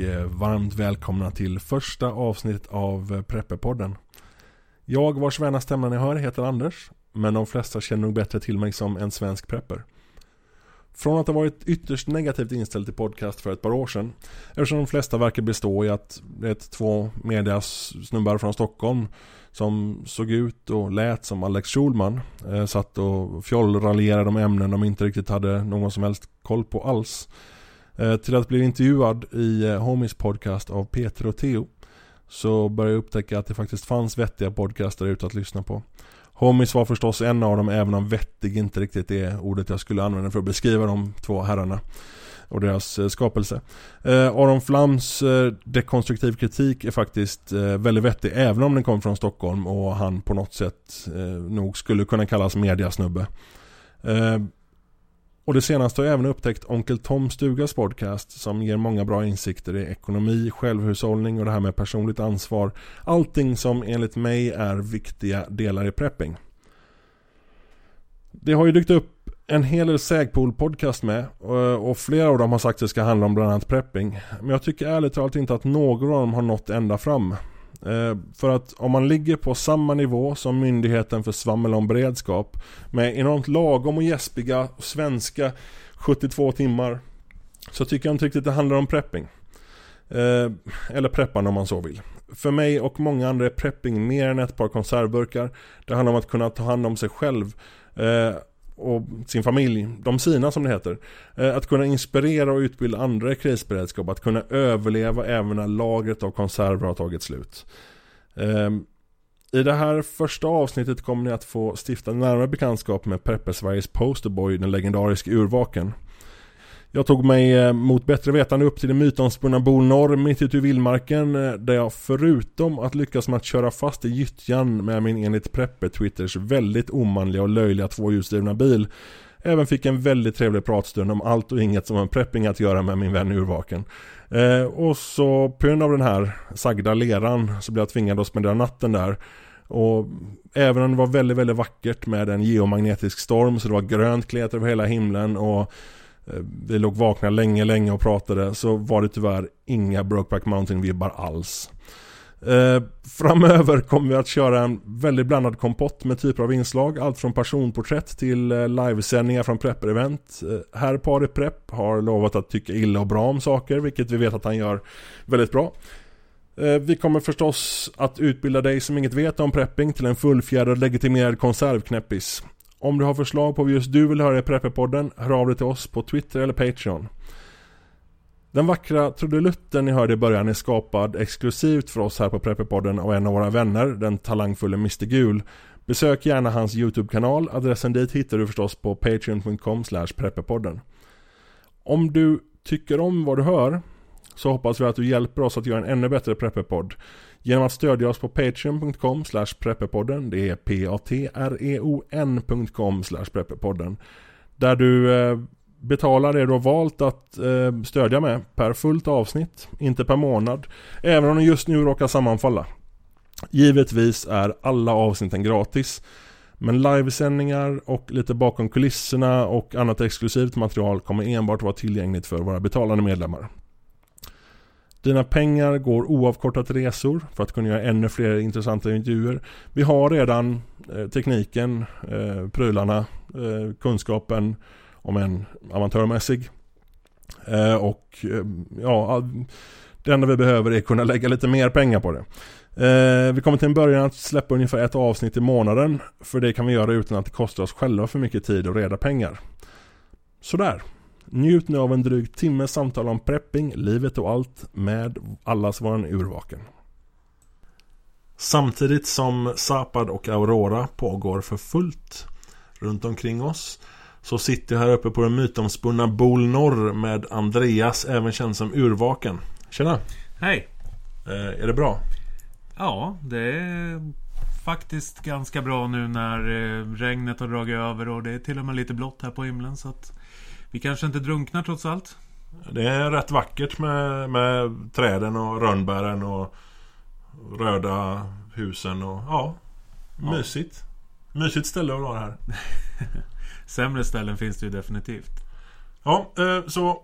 och varmt välkomna till första avsnittet av eh, Prepperpodden. Jag vars vänna stämma ni hör heter Anders, men de flesta känner nog bättre till mig som en svensk prepper. Från att ha varit ytterst negativt inställd till podcast för ett par år sedan, eftersom de flesta verkar bestå i att det är två medias snubbar från Stockholm som såg ut och lät som Alex Schulman, eh, satt och fjollraljerade om ämnen de inte riktigt hade någon som helst koll på alls. Eh, till att bli intervjuad i eh, Homies podcast av Peter och Theo så började jag upptäcka att det faktiskt fanns vettiga podcaster ute att lyssna på. Homies var förstås en av dem även om vettig inte riktigt är ordet jag skulle använda för att beskriva de två herrarna och deras eh, skapelse. Eh, Aron Flams eh, dekonstruktiv kritik är faktiskt eh, väldigt vettig även om den kommer från Stockholm och han på något sätt eh, nog skulle kunna kallas mediasnubbe. Och det senaste har jag även upptäckt Onkel Tom Stugas podcast som ger många bra insikter i ekonomi, självhushållning och det här med personligt ansvar. Allting som enligt mig är viktiga delar i prepping. Det har ju dykt upp en hel del Sägpool-podcast med eh, och flera av dem har sagt att det ska handla om bland annat prepping. Men jag tycker ärligt talat inte att någon av dem har nått ända fram. Eh, för att om man ligger på samma nivå som Myndigheten för svammel om beredskap med enormt lagom och gäspiga svenska 72 timmar så tycker jag inte riktigt det handlar om prepping. Eh, eller preppande om man så vill. För mig och många andra är prepping mer än ett par konservburkar. Det handlar om att kunna ta hand om sig själv eh, och sin familj, de sina som det heter. Eh, att kunna inspirera och utbilda andra i krisberedskap, att kunna överleva även när lagret av konserver har tagit slut. Ehm, I det här första avsnittet kommer ni att få stifta närmare bekantskap med Prepper Sveriges posterboy, den legendariska urvaken. Jag tog mig eh, mot bättre vetande upp till det mytomspunna Bolnorr mitt ute i vildmarken eh, där jag förutom att lyckas med att köra fast i gyttjan med min enligt Prepper Twitters väldigt omanliga och löjliga tvåhjulsdrivna bil även fick en väldigt trevlig pratstund om allt och inget som har prepping att göra med min vän Urvaken. Eh, och så på grund av den här sagda leran så blev jag tvingad att spendera natten där. Och även om det var väldigt, väldigt vackert med en geomagnetisk storm så det var grönt klet över hela himlen och Eh, vi låg vakna länge, länge och pratade så var det tyvärr inga Brokeback Mountain-vibbar alls. Eh, framöver kommer vi att köra en väldigt blandad kompott med typer av inslag. Allt från personporträtt till eh, livesändningar från prepper-event. Eh, herr Pari Prepp har lovat att tycka illa och bra om saker, vilket vi vet att han gör väldigt bra. Eh, vi kommer förstås att utbilda dig som inget vet om prepping till en fullfjädrad legitimerad konservknäppis. Om du har förslag på vad just du vill höra i Prepperpodden, hör av dig till oss på Twitter eller Patreon. Den vackra trudelutten ni hörde i början är skapad exklusivt för oss här på Prepperpodden av en av våra vänner, den talangfulla Mr Gul. Besök gärna hans YouTube-kanal, adressen dit hittar du förstås på patreon.com prepperpodden. Om du tycker om vad du hör så hoppas vi att du hjälper oss att göra en ännu bättre Prepperpodd genom att stödja oss på patreon.com prepperpodden. Det är p-a-t-r-e-o-n.com prepperpodden. Där du eh, betalar det du har valt att eh, stödja med per fullt avsnitt, inte per månad. Även om det just nu råkar sammanfalla. Givetvis är alla avsnitten gratis. Men livesändningar och lite bakom kulisserna och annat exklusivt material kommer enbart vara tillgängligt för våra betalande medlemmar. Dina pengar går oavkortat resor för att kunna göra ännu fler intressanta intervjuer. Vi har redan eh, tekniken, eh, prylarna, eh, kunskapen om en amatörmässig. Eh, och eh, ja, det enda vi behöver är kunna lägga lite mer pengar på det. Eh, vi kommer till en början att släppa ungefär ett avsnitt i månaden. För det kan vi göra utan att det kostar oss själva för mycket tid och reda pengar. Sådär. Njut nu av en dryg timmes samtal om prepping, livet och allt med allas våran urvaken. Samtidigt som Zapad och Aurora pågår för fullt runt omkring oss så sitter jag här uppe på den mytomspunna Bol Norr med Andreas, även känd som Urvaken. Tjena! Hej! Eh, är det bra? Ja, det är faktiskt ganska bra nu när eh, regnet har dragit över och det är till och med lite blått här på himlen så att vi kanske inte drunknar trots allt. Det är rätt vackert med, med träden och rönnbären och röda husen och ja, mysigt. Mysigt ställe att vara här. Sämre ställen finns det ju definitivt. Ja, eh, så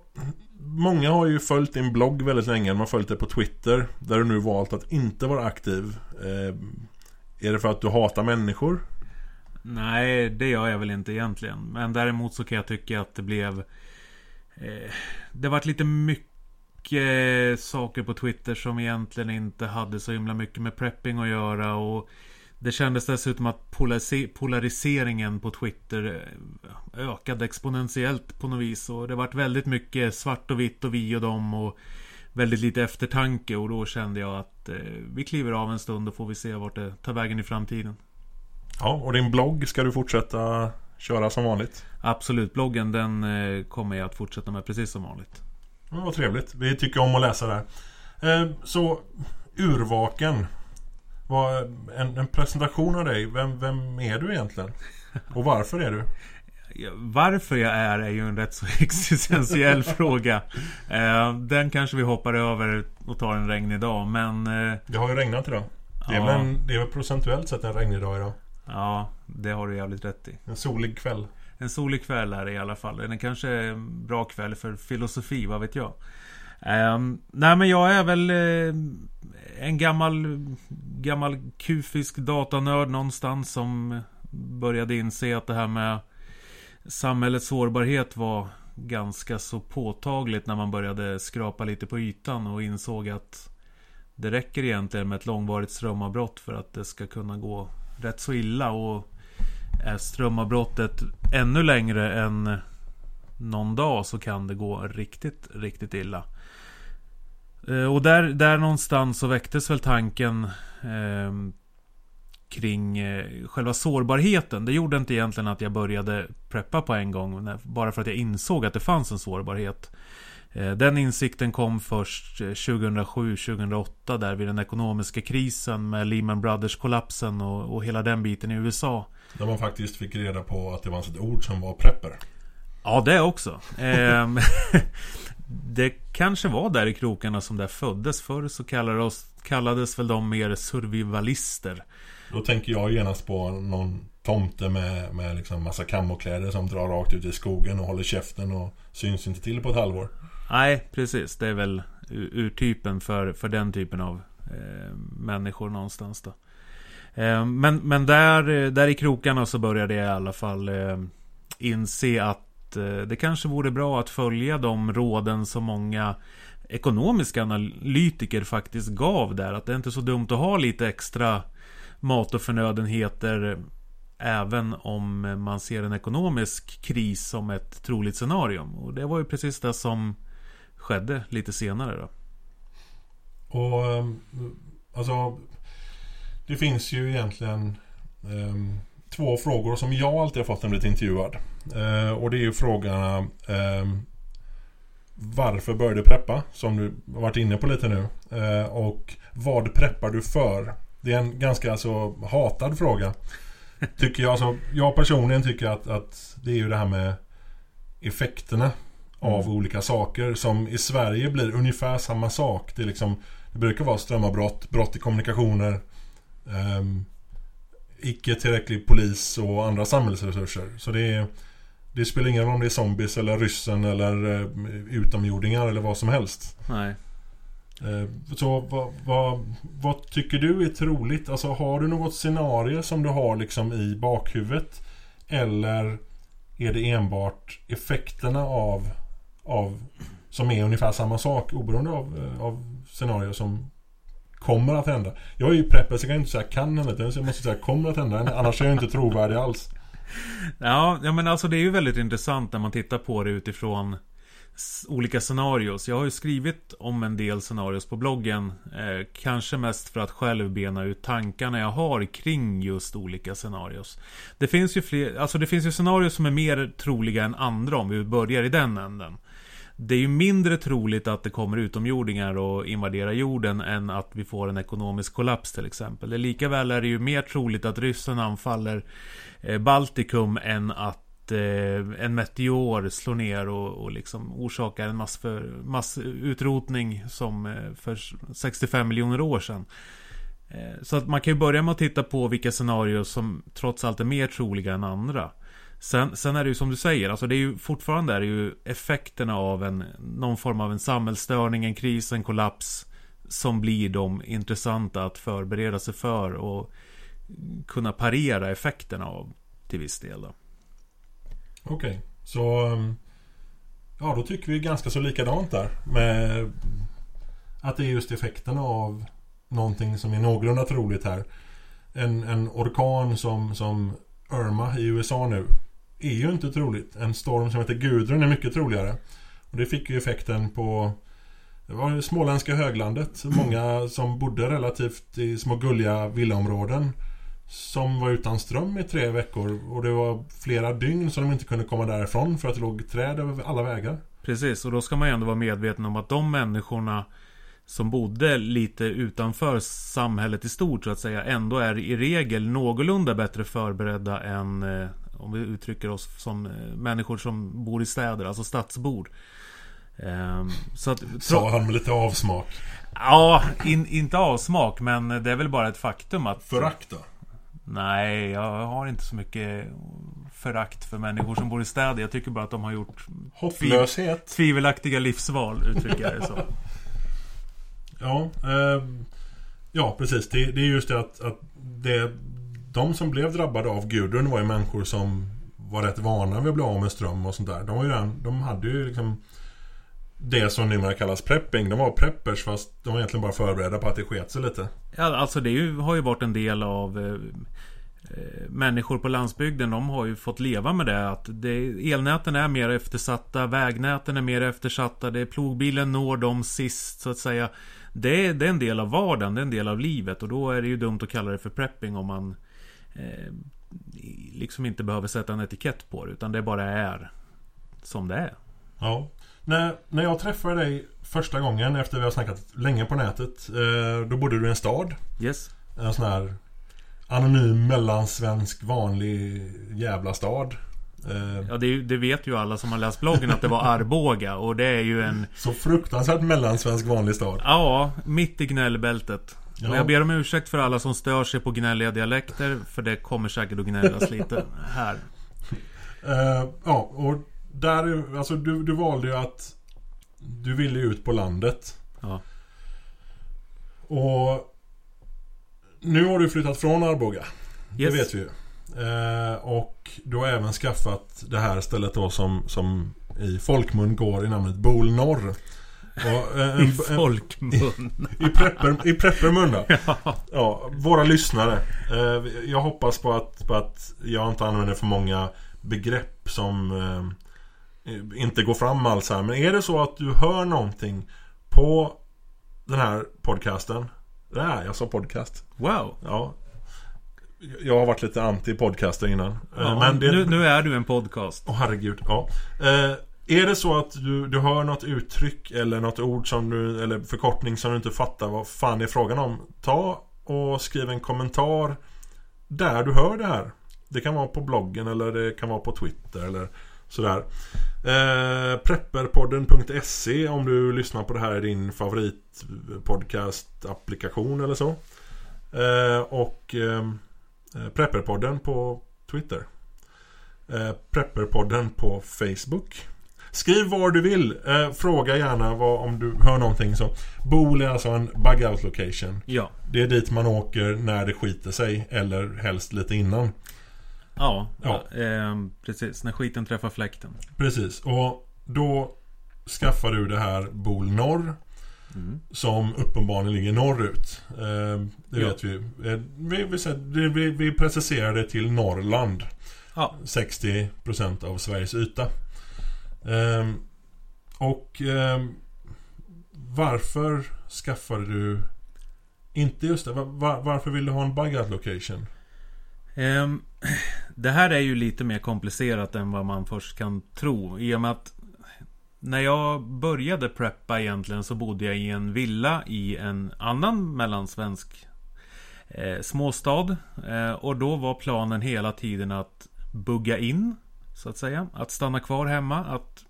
Många har ju följt din blogg väldigt länge. De har följt dig på Twitter. Där du nu valt att inte vara aktiv. Eh, är det för att du hatar människor? Nej, det gör jag väl inte egentligen. Men däremot så kan jag tycka att det blev... Eh, det varit lite mycket eh, saker på Twitter som egentligen inte hade så himla mycket med prepping att göra. Och det kändes dessutom att polariseringen på Twitter eh, ökade exponentiellt på något vis. Och det varit väldigt mycket svart och vitt och vi och dem. Och väldigt lite eftertanke. Och då kände jag att eh, vi kliver av en stund och får vi se vart det tar vägen i framtiden. Ja, och din blogg ska du fortsätta köra som vanligt? Absolut, bloggen den eh, kommer jag att fortsätta med precis som vanligt. Ja, vad trevligt. Vi tycker om att läsa där. Eh, så, Urvaken. En, en presentation av dig. Vem, vem är du egentligen? Och varför är du? Varför jag är är ju en rätt så existentiell fråga. Eh, den kanske vi hoppar över och tar en regnig dag, men... Det har ju regnat idag. Det är, ja. väl, det är väl procentuellt sett en regnig dag idag. Ja, det har du jävligt rätt i. En solig kväll. En solig kväll är det i alla fall. Den kanske är en bra kväll för filosofi, vad vet jag. Um, nej men jag är väl uh, en gammal Gammal kufisk datanörd någonstans som började inse att det här med Samhällets sårbarhet var ganska så påtagligt när man började skrapa lite på ytan och insåg att det räcker egentligen med ett långvarigt strömavbrott för att det ska kunna gå rätt så illa och är strömavbrottet ännu längre än någon dag så kan det gå riktigt, riktigt illa. Eh, och där, där någonstans så väcktes väl tanken eh, kring eh, själva sårbarheten. Det gjorde inte egentligen att jag började preppa på en gång. Bara för att jag insåg att det fanns en sårbarhet. Eh, den insikten kom först 2007-2008 eh, där vid den ekonomiska krisen med Lehman Brothers-kollapsen och, och, hela den biten i USA. Där man faktiskt fick reda på att det fanns ett ord som var prepper. Ja, det också. Ehm, det kanske var där i krokarna som det föddes. Förr så kallades, kallades väl de mer survivalister. Då tänker jag genast på någon tomte med, med liksom massa kamokläder som drar rakt ut i skogen och håller käften och syns inte till på ett halvår. Nej, precis. Det är väl urtypen för, för den typen av eh, människor någonstans då. Eh, men, men där, där i krokarna så började jag i alla fall eh, inse att eh, det kanske vore bra att följa de råden som många ekonomiska analytiker faktiskt gav där. Att det är inte så dumt att ha lite extra mat och förnödenheter Även om man ser en ekonomisk kris som ett troligt scenario. Och det var ju precis det som skedde lite senare då. Och ehm, alltså Det finns ju egentligen eh, Två frågor som jag alltid har fått när jag blivit intervjuad. Eh, och det är ju frågorna eh, Varför började du preppa? Som du har varit inne på lite nu. Eh, och vad preppar du för? Det är en ganska alltså, hatad fråga. Tycker jag. Alltså, jag personligen tycker att, att det är ju det här med effekterna av mm. olika saker som i Sverige blir ungefär samma sak. Det, är liksom, det brukar vara strömavbrott, brott i kommunikationer, um, icke tillräcklig polis och andra samhällsresurser. Så det, är, det spelar ingen roll om det är zombies eller ryssen eller uh, utomjordingar eller vad som helst. Nej. Uh, så vad, vad, vad, tycker du är troligt? Alltså har du något scenario som du har liksom i bakhuvudet? Eller är det enbart effekterna av av, som är ungefär samma sak oberoende av, eh, av scenario som kommer att hända. Jag är ju prepper så jag kan inte säga kan hända utan jag måste säga kommer att hända. Annars är jag inte trovärdig alls. Ja, ja men alltså det är ju väldigt intressant när man tittar på det utifrån olika scenarios. Jag har ju skrivit om en del scenarios på bloggen. Eh, kanske mest för att själv bena ut tankarna jag har kring just olika scenarios. Det finns ju fler, alltså det finns ju scenarios som är mer troliga än andra om vi börjar i den änden. Det är ju mindre troligt att det kommer utomjordingar och invaderar jorden än att vi får en ekonomisk kollaps till exempel. Likaväl är det ju mer troligt att ryssen anfaller eh, Baltikum än att eh, en meteor slår ner och, och liksom orsakar en mass för, massutrotning som eh, för 65 miljoner år sedan. Eh, så att man kan ju börja med att titta på vilka scenarier som trots allt är mer troliga än andra. Sen, sen är det ju som du säger, alltså det är ju fortfarande är det ju effekterna av en någon form av en samhällsstörning, en kris, en kollaps som blir de intressanta att förbereda sig för och kunna parera effekterna av till viss del. Okej, okay. så um, ja, då tycker vi ganska så likadant där med att det är just effekterna av någonting som är någorlunda troligt här. En, en orkan som, som Irma i USA nu är ju inte troligt. En storm som heter Gudrun är mycket troligare. Och det fick ju effekten på det var det småländska höglandet. Många som bodde relativt i små gulliga villaområden. Som var utan ström i tre veckor. Och det var flera dygn som de inte kunde komma därifrån för att det låg träd över alla vägar. Precis, och då ska man ju ändå vara medveten om att de människorna som bodde lite utanför samhället i stort så att säga ändå är i regel någorlunda bättre förberedda än eh, om vi uttrycker oss som eh, människor som bor i städer, alltså stadsbor. Um, så att, Sa han med lite avsmak? Ja, in, inte avsmak men det är väl bara ett faktum att... Förakt då? Nej, jag har inte så mycket förakt för människor som bor i städer. Jag tycker bara att de har gjort... Hopplöshet? Tvivelaktiga livsval, uttrycker jag det så. ja, eh, ja precis. Det, det, är just det att, att det, de som blev drabbade av Gudrun var ju människor som var rätt vana vid att bli av med ström och sånt där. De, var ju redan, de hade ju liksom det som numera kallas prepping. De var preppers fast de var egentligen bara förberedda på att det sket sig lite. Ja, alltså det ju, har ju varit en del av eh, eh, människor på landsbygden. De har ju fått leva med det. Att det, elnäten är mer eftersatta. Vägnäten är mer eftersatta. Det, plogbilen når dem sist så att säga. Det, det är en del av vardagen. Det är en del av livet. Och då är det ju dumt att kalla det för prepping om man eh, liksom inte behöver sätta en etikett på det. Utan det bara är som det är. Ja. När, när jag träffade dig första gången efter vi har snackat länge på nätet. Eh, då bodde du i en stad. Yes. En sån här anonym mellansvensk vanlig jävla stad. Eh, ja det, det, vet ju alla som har läst bloggen att det var Arboga och det är ju en... Så fruktansvärt mellansvensk vanlig stad. Ja, mitt i gnällbältet. Ja. Och jag ber om ursäkt för alla som stör sig på gnälliga dialekter. För det kommer säkert att gnällas lite här. Uh, ja, och där, alltså du, du valde ju att du ville ut på landet. Ja. Och nu har du flyttat från Arboga. Yes. Det vet vi ju. Eh, och du har även skaffat det här stället då som, som i folkmun går i namnet Bol Norr. Och, en, I folkmun? I, i, prepper, i preppermun då. Ja. ja. Våra lyssnare. Eh, jag hoppas på att, på att jag inte använder för många begrepp som eh, inte gå fram alls här. Men är det så att du hör någonting på den här podcasten. Det är jag sa podcast. Wow. Ja. Jag har varit lite anti-podcaster innan. Eh, ja, men det... nu, nu, är du en podcast. Åh oh, herregud, ja. Eh, är det så att du, du hör något uttryck eller något ord som du, eller förkortning som du inte fattar vad fan det är frågan om. Ta och skriv en kommentar där du hör det här. Det kan vara på bloggen eller det kan vara på Twitter eller Sådär. Eh, prepperpodden.se om du lyssnar på det här i din favoritpodcast-applikation eller så. Eh, och eh, eh Prepperpodden på Twitter. Eh, Prepperpodden på Facebook. Skriv var du vill. Eh, fråga gärna vad, om du hör någonting så. Bol är alltså en bug out location. Ja. Det är dit man åker när det skiter sig. Eller helst lite innan. Ja, ja. Eh, precis. När skiten träffar fläkten. Precis. Och då skaffar du det här Bol Norr. Mm. Som uppenbarligen ligger norrut. Eh, det ja. vet vi. Eh, vi, vi, vi, vi preciserar det till Norrland. Ja. 60% av Sveriges yta. Eh, och ehm, varför skaffade du inte just det? Var, varför vill du ha en bug out location? Um, det här är ju lite mer komplicerat än vad man först kan tro. I och med att när jag började preppa egentligen så bodde jag i en villa i en annan mellansvensk eh, småstad. Eh, och då var planen hela tiden att bugga in, så att säga. Att stanna kvar hemma. Att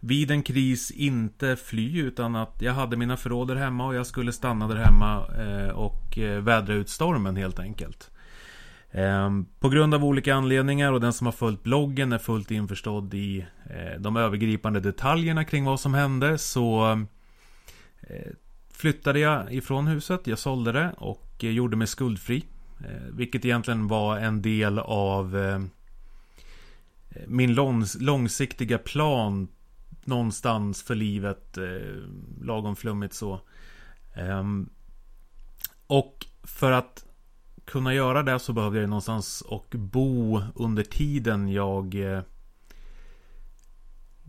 vid en kris inte fly utan att jag hade mina förråd där hemma och jag skulle stanna där hemma eh, och eh, vädra ut stormen helt enkelt. Ehm, på grund av olika anledningar och den som har följt bloggen är fullt införstådd i eh, de övergripande detaljerna kring vad som hände så flyttade jag ifrån huset, jag sålde det och gjorde mig skuldfri. Vilket egentligen var en del av min långsiktiga plan någonstans för livet. Eh, lagom flummigt så. Um, och för att kunna göra det så behövde jag någonstans och bo under tiden jag eh,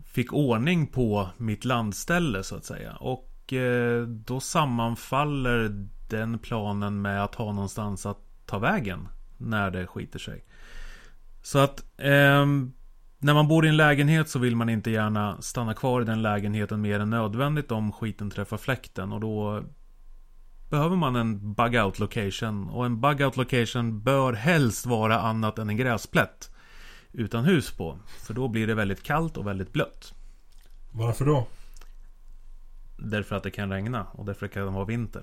fick ordning på mitt landställe så att säga. Och eh, då sammanfaller den planen med att ha någonstans att ta vägen när det skiter sig. Så att eh, när man bor i en lägenhet så vill man inte gärna stanna kvar i den lägenheten mer än nödvändigt om skiten träffar fläkten och då behöver man en bug out location. Och en bug out location bör helst vara annat än en gräsplätt. Utan hus på. För då blir det väldigt kallt och väldigt blött. Varför då? Därför att det kan regna och därför kan det vara vinter.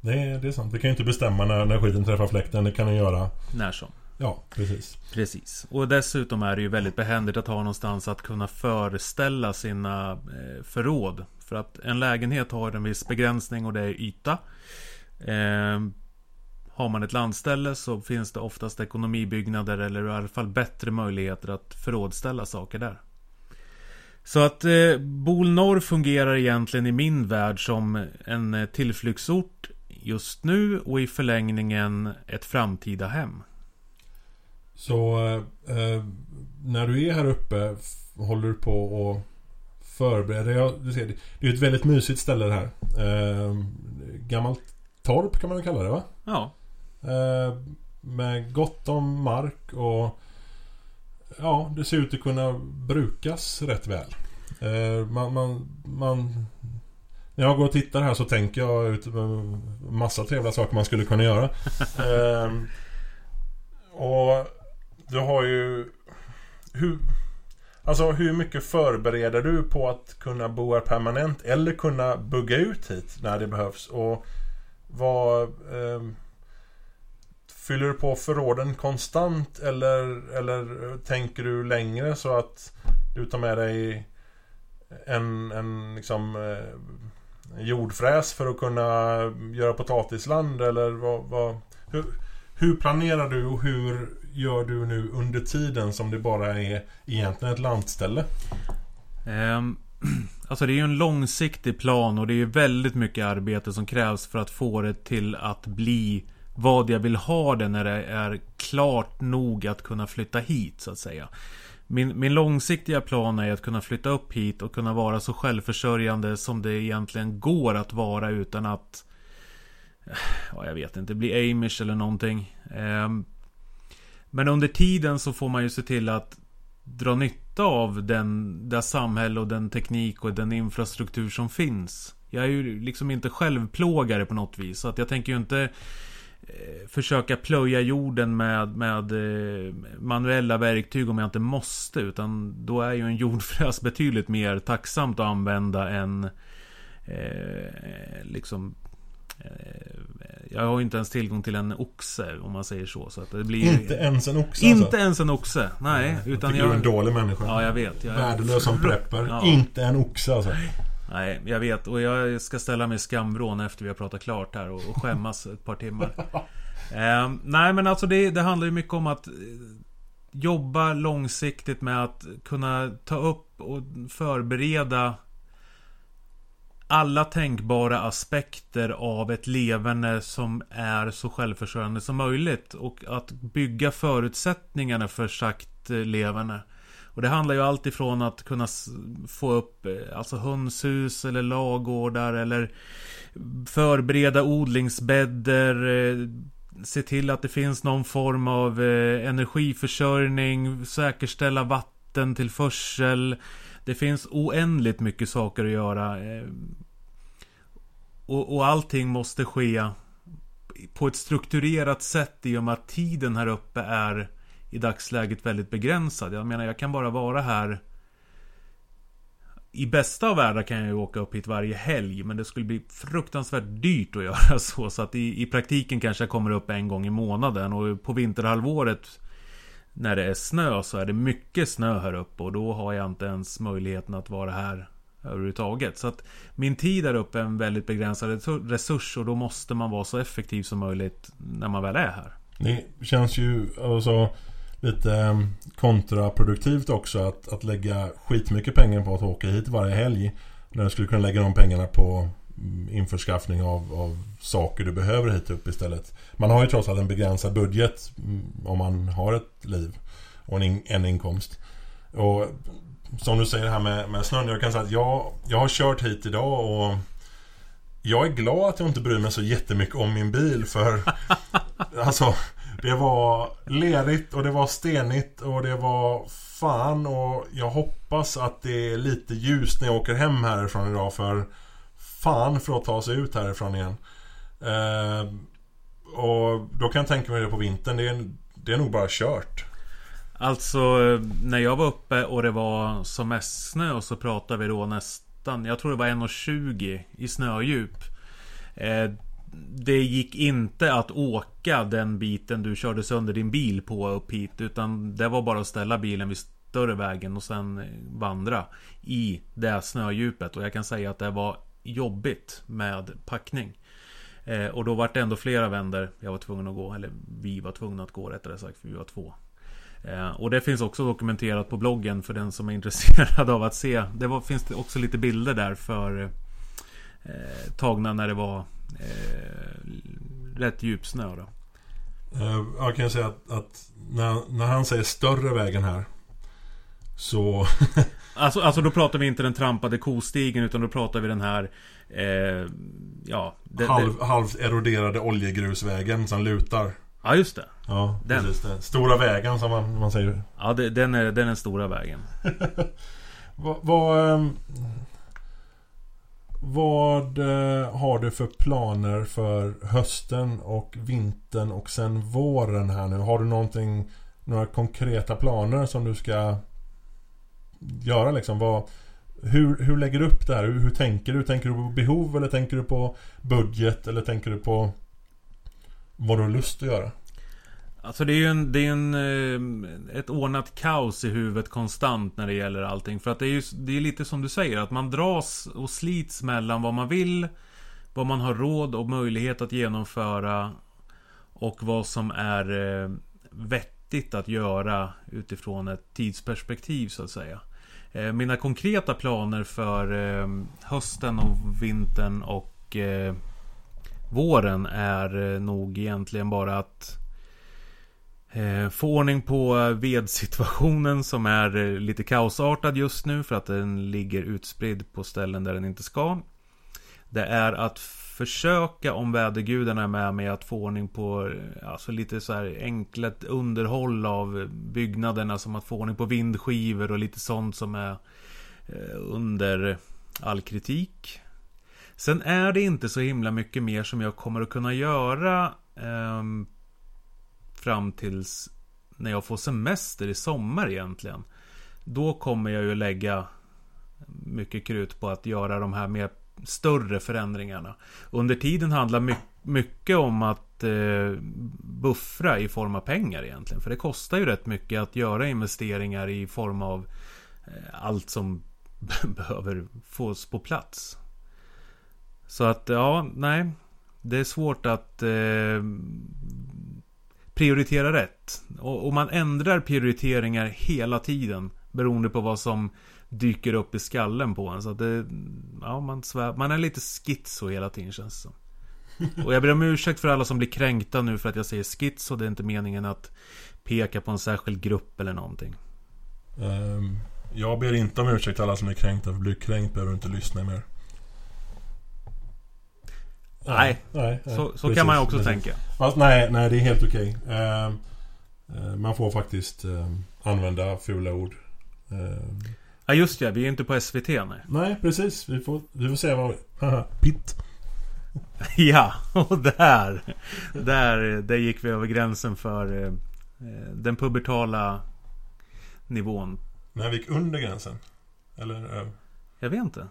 Det är, det är sant. Det kan ju inte bestämma när, när skiten träffar fläkten. Det kan den göra. När som. Ja, precis. Precis. Och dessutom är det ju väldigt behändigt att ha någonstans att kunna föreställa sina eh, förråd. För att en lägenhet har en viss begränsning och det är yta. Eh, har man ett landställe så finns det oftast ekonomibyggnader eller i alla fall bättre möjligheter att förrådställa saker där. Så att eh, Bol Norr fungerar egentligen i min värld som en eh, tillflyktsort just nu och i förlängningen ett framtida hem. Så eh, när du är här uppe håller du på och förbereder. Jag, du ser, det är ett väldigt mysigt ställe det här. Eh, gammalt torp kan man väl kalla det va? Ja. Eh, med gott om mark och ja, det ser ut att kunna brukas rätt väl. Eh, man, man, man, när jag går och tittar här så tänker jag ut massa trevliga saker man skulle kunna göra. eh, och du har ju... Hur, alltså hur mycket förbereder du på att kunna bo här permanent eller kunna bugga ut hit när det behövs? Och vad... Eh, fyller du på förråden konstant eller, eller tänker du längre så att du tar med dig en, en liksom eh, jordfräs för att kunna göra potatisland eller vad, vad hur, hur planerar du och hur gör du nu under tiden som det bara är egentligen ett lantställe? Um, Alltså det är ju en långsiktig plan och det är ju väldigt mycket arbete som krävs för att få det till att bli vad jag vill ha det när det är klart nog att kunna flytta hit så att säga. Min, min långsiktiga plan är att kunna flytta upp hit och kunna vara så självförsörjande som det egentligen går att vara utan att Ja, jag vet inte, bli Amish eller någonting. Ehm, men under tiden så får man ju se till att dra nytta av den, det samhälle och den teknik och den infrastruktur som finns. Jag är ju liksom inte självplågare på något vis. Så att jag tänker ju inte eh, försöka plöja jorden med, med eh, manuella verktyg om jag inte måste. Utan då är ju en jordfräs betydligt mer tacksamt att använda än eh, liksom Eh, jag har inte ens tillgång till en oxe om man säger så. så att det blir... Inte ens en oxe Inte alltså. ens en oxe, nej. Utan jag... du är en dålig människa. Ja, jag vet. Jag... Värdelös som prepper. Ja. Inte en oxe alltså. Nej, jag vet. Och jag ska ställa mig i skamvrån efter vi har pratat klart här och, och skämmas ett par timmar. eh, nej, men alltså det, det handlar ju mycket om att eh, jobba långsiktigt med att kunna ta upp och förbereda alla tänkbara aspekter av ett levande som är så självförsörjande som möjligt. Och att bygga förutsättningarna för sagt eh, levande. Och det handlar ju alltifrån att kunna få upp eh, alltså hönshus eller lagårdar eller förbereda odlingsbäddar. Eh, se till att det finns någon form av energiförsörjning, säkerställa vattentillförsel det finns oändligt mycket saker att göra. Eh, och, och allting måste ske på ett strukturerat sätt i och med att tiden här uppe är i dagsläget väldigt begränsad. Jag menar, jag kan bara vara här i bästa av världar kan jag ju åka upp hit varje helg Men det skulle bli fruktansvärt dyrt att göra så Så att i, i praktiken kanske jag kommer upp en gång i månaden Och på vinterhalvåret när det är snö så är det mycket snö här uppe Och då har jag inte ens möjligheten att vara här överhuvudtaget. Så att min tid där uppe är en väldigt begränsad resurs och då måste man vara så effektiv som möjligt när man väl är här. Det känns ju alltså lite eh, kontraproduktivt också att, att lägga skitmycket pengar på att åka hit varje helg. När du skulle kunna lägga de pengarna på införskaffning av, av saker du behöver hit upp istället. Man har ju trots allt en begränsad budget mm, om man har ett liv och en, in, en inkomst. Och som du säger här med, med snön. Jag kan säga att jag, jag har kört hit idag och jag är glad att jag inte bryr mig så jättemycket om min bil för Alltså Det var lerigt och det var stenigt och det var fan och jag hoppas att det är lite ljust när jag åker hem härifrån idag för Fan för att ta sig ut härifrån igen. Eh, Och då kan jag tänka mig det på vintern. Det är, det är nog bara kört. Alltså eh, när jag var uppe och det var som mest snö och så pratade vi då nästan Jag tror det var 1,20 i snödjup. Eh, Det gick inte att åka den biten du körde sönder din bil på upp hit Utan det var bara att ställa bilen vid större vägen och sen vandra I det snödjupet. Och jag kan säga att det var jobbigt med packning eh, Och då var det ändå flera vänder jag var tvungen att gå Eller vi var tvungna att gå rättare sagt för vi var två Eh, och det finns också dokumenterat på bloggen för den som är intresserad av att se. Det var, finns det också lite bilder där för eh, tagna när det var eh, rätt djup snö. Då. Eh, jag kan säga att, att, när, när han säger större vägen här så... alltså, alltså då pratar vi inte den trampade kostigen utan då pratar vi den här eh, Ja det, Halv, det... Halvt eroderade oljegrusvägen som lutar Ja just det Ja, den. precis det. Stora vägen som man, man säger. Ja, det, den, är, den är stora vägen. vad, vad, ehm, vad eh, har du för planer för hösten och vintern och sen våren här nu? Har du någonting, några konkreta planer som du ska göra liksom? Vad, hur, hur lägger du upp det här? Hur, hur tänker du? Tänker du på behov eller tänker du på budget eller tänker du på vad du har lust att göra? Alltså det är ju en, det är en, eh, ett ordnat kaos i huvudet konstant när det gäller allting. För att det är ju det är lite som du säger, att man dras och slits mellan vad man vill, vad man har råd och möjlighet att genomföra och vad som är eh, vettigt att göra utifrån ett tidsperspektiv så att säga. Eh, mina konkreta planer för eh, hösten och vintern och eh, våren är nog egentligen bara att få ordning på vedsituationen som är lite kaosartad just nu för att den ligger utspridd på ställen där den inte ska. Det är att försöka, om vädergudarna är med mig, att få ordning på eh, alltså lite så här enkelt underhåll av byggnaderna. Som att få ordning på vindskivor och lite sånt som är eh, under all kritik. Sen är det inte så himla mycket mer som jag kommer att kunna göra eh, fram tills när jag får semester i sommar egentligen. Då kommer jag ju lägga mycket krut på att göra de här mer större förändringarna. Under tiden handlar my mycket om att eh, buffra i form av pengar egentligen. För det kostar ju rätt mycket att göra investeringar i form av eh, allt som behöver fås på plats. Så att ja, nej. Det är svårt att eh, prioritera rätt. Och, och, man ändrar prioriteringar hela tiden. Beroende på vad som dyker upp i skallen på en. Så att det, ja, man, svär, man är lite schizo hela tiden känns det som. Och jag ber om ursäkt för alla som blir kränkta nu för att jag säger schizo. Det är inte meningen att peka på en särskild grupp eller någonting. Um, jag ber inte om ursäkt alla som är kränkta. För blir kränkt behöver du inte lyssna mer. Nej, nej, nej så, så kan man ju också precis. tänka. Fast nej, nej, det är helt okej. Uh, man får faktiskt uh, använda fula ord. Ehm. Ja just det, vi är inte på SVT nej. Nej, precis. Vi får, vi får se vad vi... Pitt. ja, och där, där, där gick vi över gränsen för eh, den pubertala nivån. När vi gick under gränsen? Eller? Jag vet inte.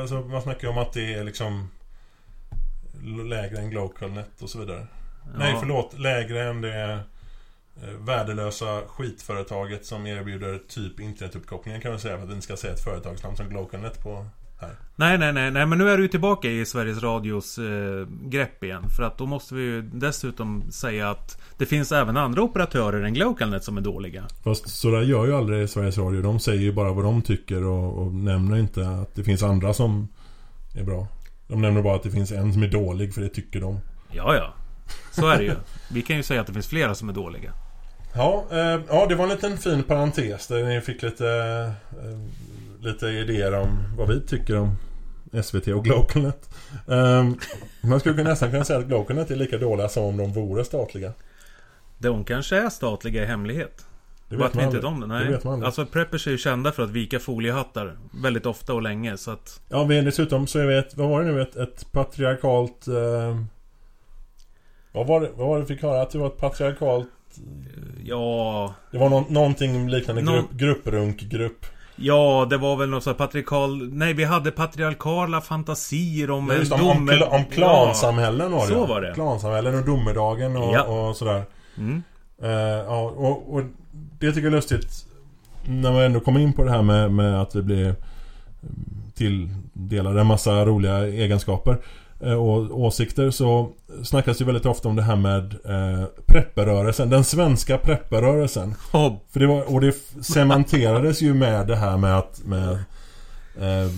Alltså, man snackar ju om att det är liksom lägre än Glocalnet och så vidare. Ja. Nej, förlåt. Lägre än det eh, värdelösa skitföretaget som erbjuder typ internetuppkopplingen kan man säga. För att vi inte ska säga ett företagsnamn som Glocalnet på här. Nej, nej, nej, nej, men nu är du tillbaka i Sveriges Radios eh, grepp igen. För att då måste vi ju dessutom säga att det finns även andra operatörer än Glocalnet som är dåliga. Fast sådär gör ju aldrig Sveriges Radio. De säger ju bara vad de tycker och, och nämner inte att det finns andra som är bra. De nämner bara att det finns en som är dålig för det tycker de. Ja, ja. Så är det ju. Vi kan ju säga att det finns flera som är dåliga. Ja, eh, ja det var en liten fin parentes där ni fick lite, eh, lite idéer om vad vi tycker om SVT och Glocalnet. Eh, man skulle nästan kunna säga att Glocalnet är lika dåliga som om de vore statliga. De kanske är statliga i hemlighet. Det vet man inte om det. Det Nej. vet man aldrig. alltså preppers är ju kända för att vika foliehattar. Väldigt ofta och länge. Så att... Ja, men dessutom så är vi ett, vad var det nu, ett, ett patriarkalt... Eh, vad, var det, vad var det vi fick höra? Att det var ett patriarkalt... Ja... Det var nå, någonting liknande Nå- grupp, grupprunk-grupp. Ja, det var väl något så här patriarkal... Nej, vi hade patriarkala fantasier om Ja, just om, en om, om klansamhällen var det Så var det. Klansamhällen och domedagen och, Ja. och sådär. Mm. Eh, ja, och, och det tycker jag är lustigt När man ändå kommer in på det här med, med att det blir Tilldelade en massa roliga egenskaper Och åsikter så Snackas det väldigt ofta om det här med eh, Prepperrörelsen, den svenska prepperrörelsen Och För det var, och det cementerades ju med det här med att med eh,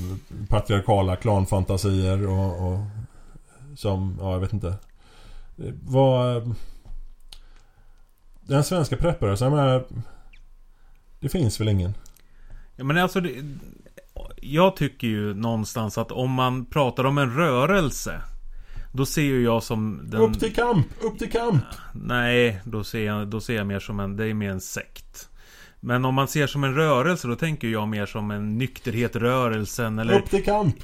Patriarkala klanfantasier och, och Som, ja jag vet inte. Det var Den svenska prepperrörelsen, jag menar, Det finns väl ingen? Ja, men alltså det, Jag tycker ju någonstans att om man pratar om en rörelse Då ser ju jag som den... Upp till kamp! Upp till kamp! Nej, då ser, jag, då ser jag mer som en... Det är mer en sekt. Men om man ser som en rörelse, då tänker jag mer som en nykterhetrörelsen eller Upp till kamp!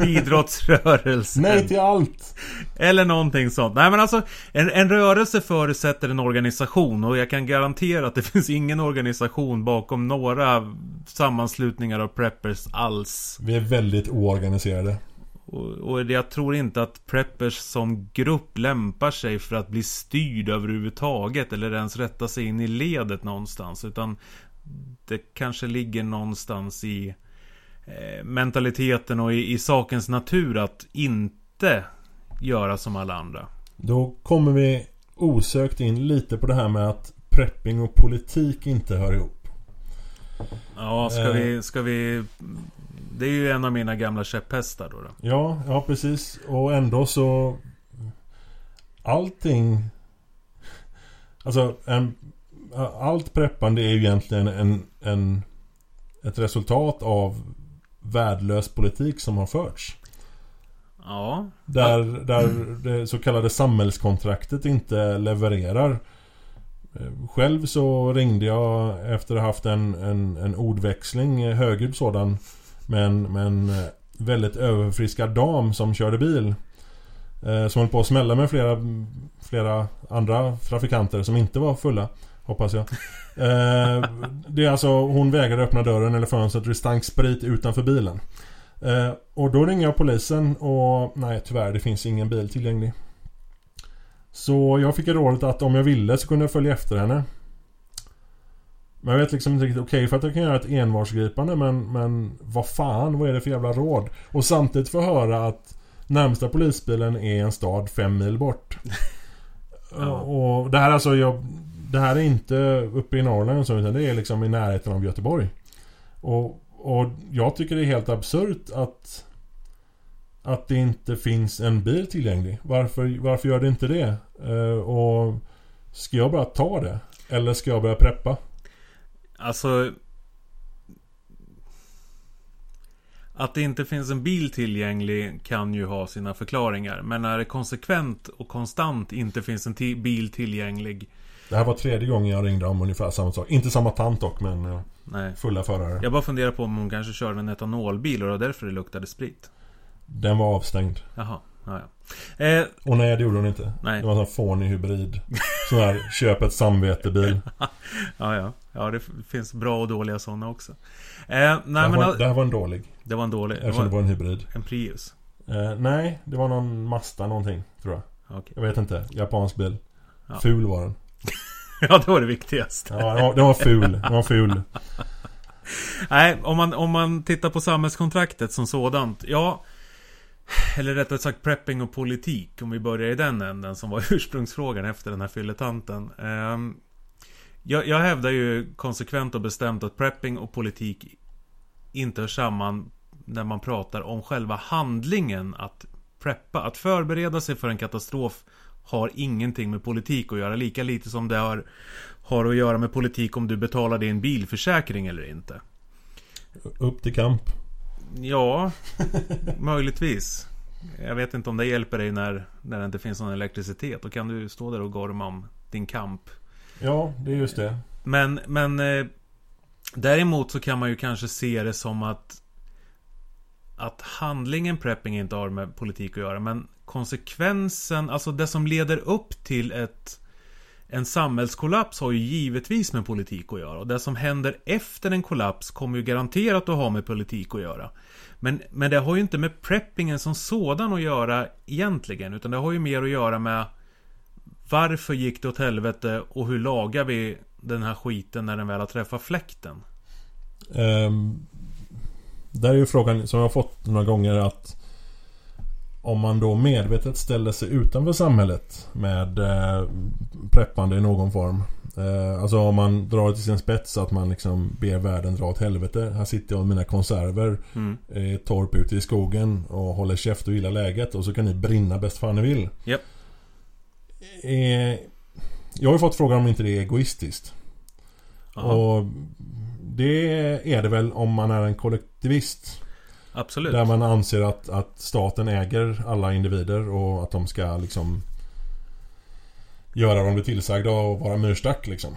Idrottsrörelsen. Nej till allt! Eller någonting sånt. Nej men alltså, en, en rörelse förutsätter en organisation och jag kan garantera att det finns ingen organisation bakom några sammanslutningar av preppers alls. Vi är väldigt oorganiserade. Och, och jag tror inte att preppers som grupp lämpar sig för att bli styrd överhuvudtaget eller ens rätta sig in i ledet någonstans. Utan det kanske ligger någonstans i mentaliteten och i, i sakens natur att inte göra som alla andra. Då kommer vi osökt in lite på det här med att prepping och politik inte hör ihop. Ja, ska Eh. vi, ska vi... Det är ju en av mina gamla käpphästar då. då. Ja, ja precis. Och ändå så... Allting... Alltså, en, allt preppande är ju egentligen en, en, ett resultat av värdelös politik som har förts. Ja. Där, där det så kallade samhällskontraktet inte levererar. Eh, Själv så ringde jag efter att ha haft en, en, en ordväxling, eh, högljudd sådan, med en, med en eh, väldigt överfriskad dam som körde bil. Eh, som höll på att smälla med flera, flera andra trafikanter som inte var fulla. Hoppas jag. Eh, det är alltså, hon vägrade öppna dörren eller fönstret och det stank sprit utanför bilen. Eh, och då ringer jag polisen och nej tyvärr det finns ingen bil tillgänglig. Så jag fick rådet att om jag ville så kunde jag följa efter henne. Men jag vet liksom inte riktigt, okej för att jag kan göra ett envarsgripande men, men vad fan, vad är det för jävla råd? Och samtidigt få höra att närmsta polisbilen är en stad fem mil bort. Ja. Och det här alltså, jag, det här är inte uppe i Norrland och så, utan det är liksom i närheten av Göteborg. Och, och jag tycker det är helt absurt att att det inte finns en bil tillgänglig. Varför, varför gör det inte det? Eh, och ska jag bara ta det? Eller ska jag börja preppa? Alltså... Att det inte finns en bil tillgänglig kan ju ha sina förklaringar. Men när det konsekvent och konstant inte finns en bil tillgänglig. Det här var tredje gången jag ringde om ungefär samma sak. Inte samma tant dock, men eh, Nej. fulla förare. Jag bara funderar på om hon kanske körde en etanolbil och det var därför det luktade sprit. Den var avstängd. Jaha, ja, ja. Eh, Och nej, det gjorde hon inte. Nej. Det var en sån fånig hybrid. Sån här köp ett samvete-bil. ja, ja. Ja, det finns bra och dåliga sådana också. Eh, nej, det, här men, var, det här var en dålig. Det var en dålig. Eftersom det var en hybrid. En Prius. Eh, nej, det var någon Mazda någonting, tror jag. Okay. Jag vet inte. Japansk bil. Ja. Ful var den. ja, det var det viktigaste. ja, den var, ful. Den var ful. Nej, om man, om man tittar på samhällskontraktet som sådant. Ja, eller rättare sagt prepping och politik. Om vi börjar i den änden som var ursprungsfrågan efter den här fylletanten. Um, jag, jag hävdar ju konsekvent och bestämt att prepping och politik inte hör samman när man pratar om själva handlingen att preppa. Att förbereda sig för en katastrof har ingenting med politik att göra. Lika lite som det har, har att göra med politik om du betalar din bilförsäkring eller inte. Upp till kamp. Ja, möjligtvis. Jag vet inte om det hjälper dig när, när det inte finns någon elektricitet. Då kan du stå där och gorma om din kamp. Ja, det är just det. Men, men eh, däremot så kan man ju kanske se det som att att handlingen prepping inte har med politik att göra. Men konsekvensen, alltså det som leder upp till ett en samhällskollaps har ju givetvis med politik att göra. Och det som händer efter en kollaps kommer ju garanterat att ha med politik att göra. Men, men det har ju inte med preppingen som sådan att göra egentligen. Utan det har ju mer att göra med varför gick det åt helvete och hur lagar vi den här skiten när den väl har träffat fläkten? Um, där är ju frågan som jag har fått några gånger att om man då medvetet ställer sig utanför samhället med eh, preppande i någon form. Eh, alltså om man drar det till sin spets att man liksom ber världen dra åt helvete. Här sitter jag med mina konserver mm. eh, torp ute i skogen och håller käft och gillar läget och så kan ni brinna bäst fan ni vill. Yep. Eh, jag har ju fått frågan om inte det är egoistiskt. Aha. Och det är det väl om man är en kollektivist. Absolut. Där man anser att, att staten äger alla individer och att de ska liksom göra vad de blir tillsagda och vara myrstack liksom.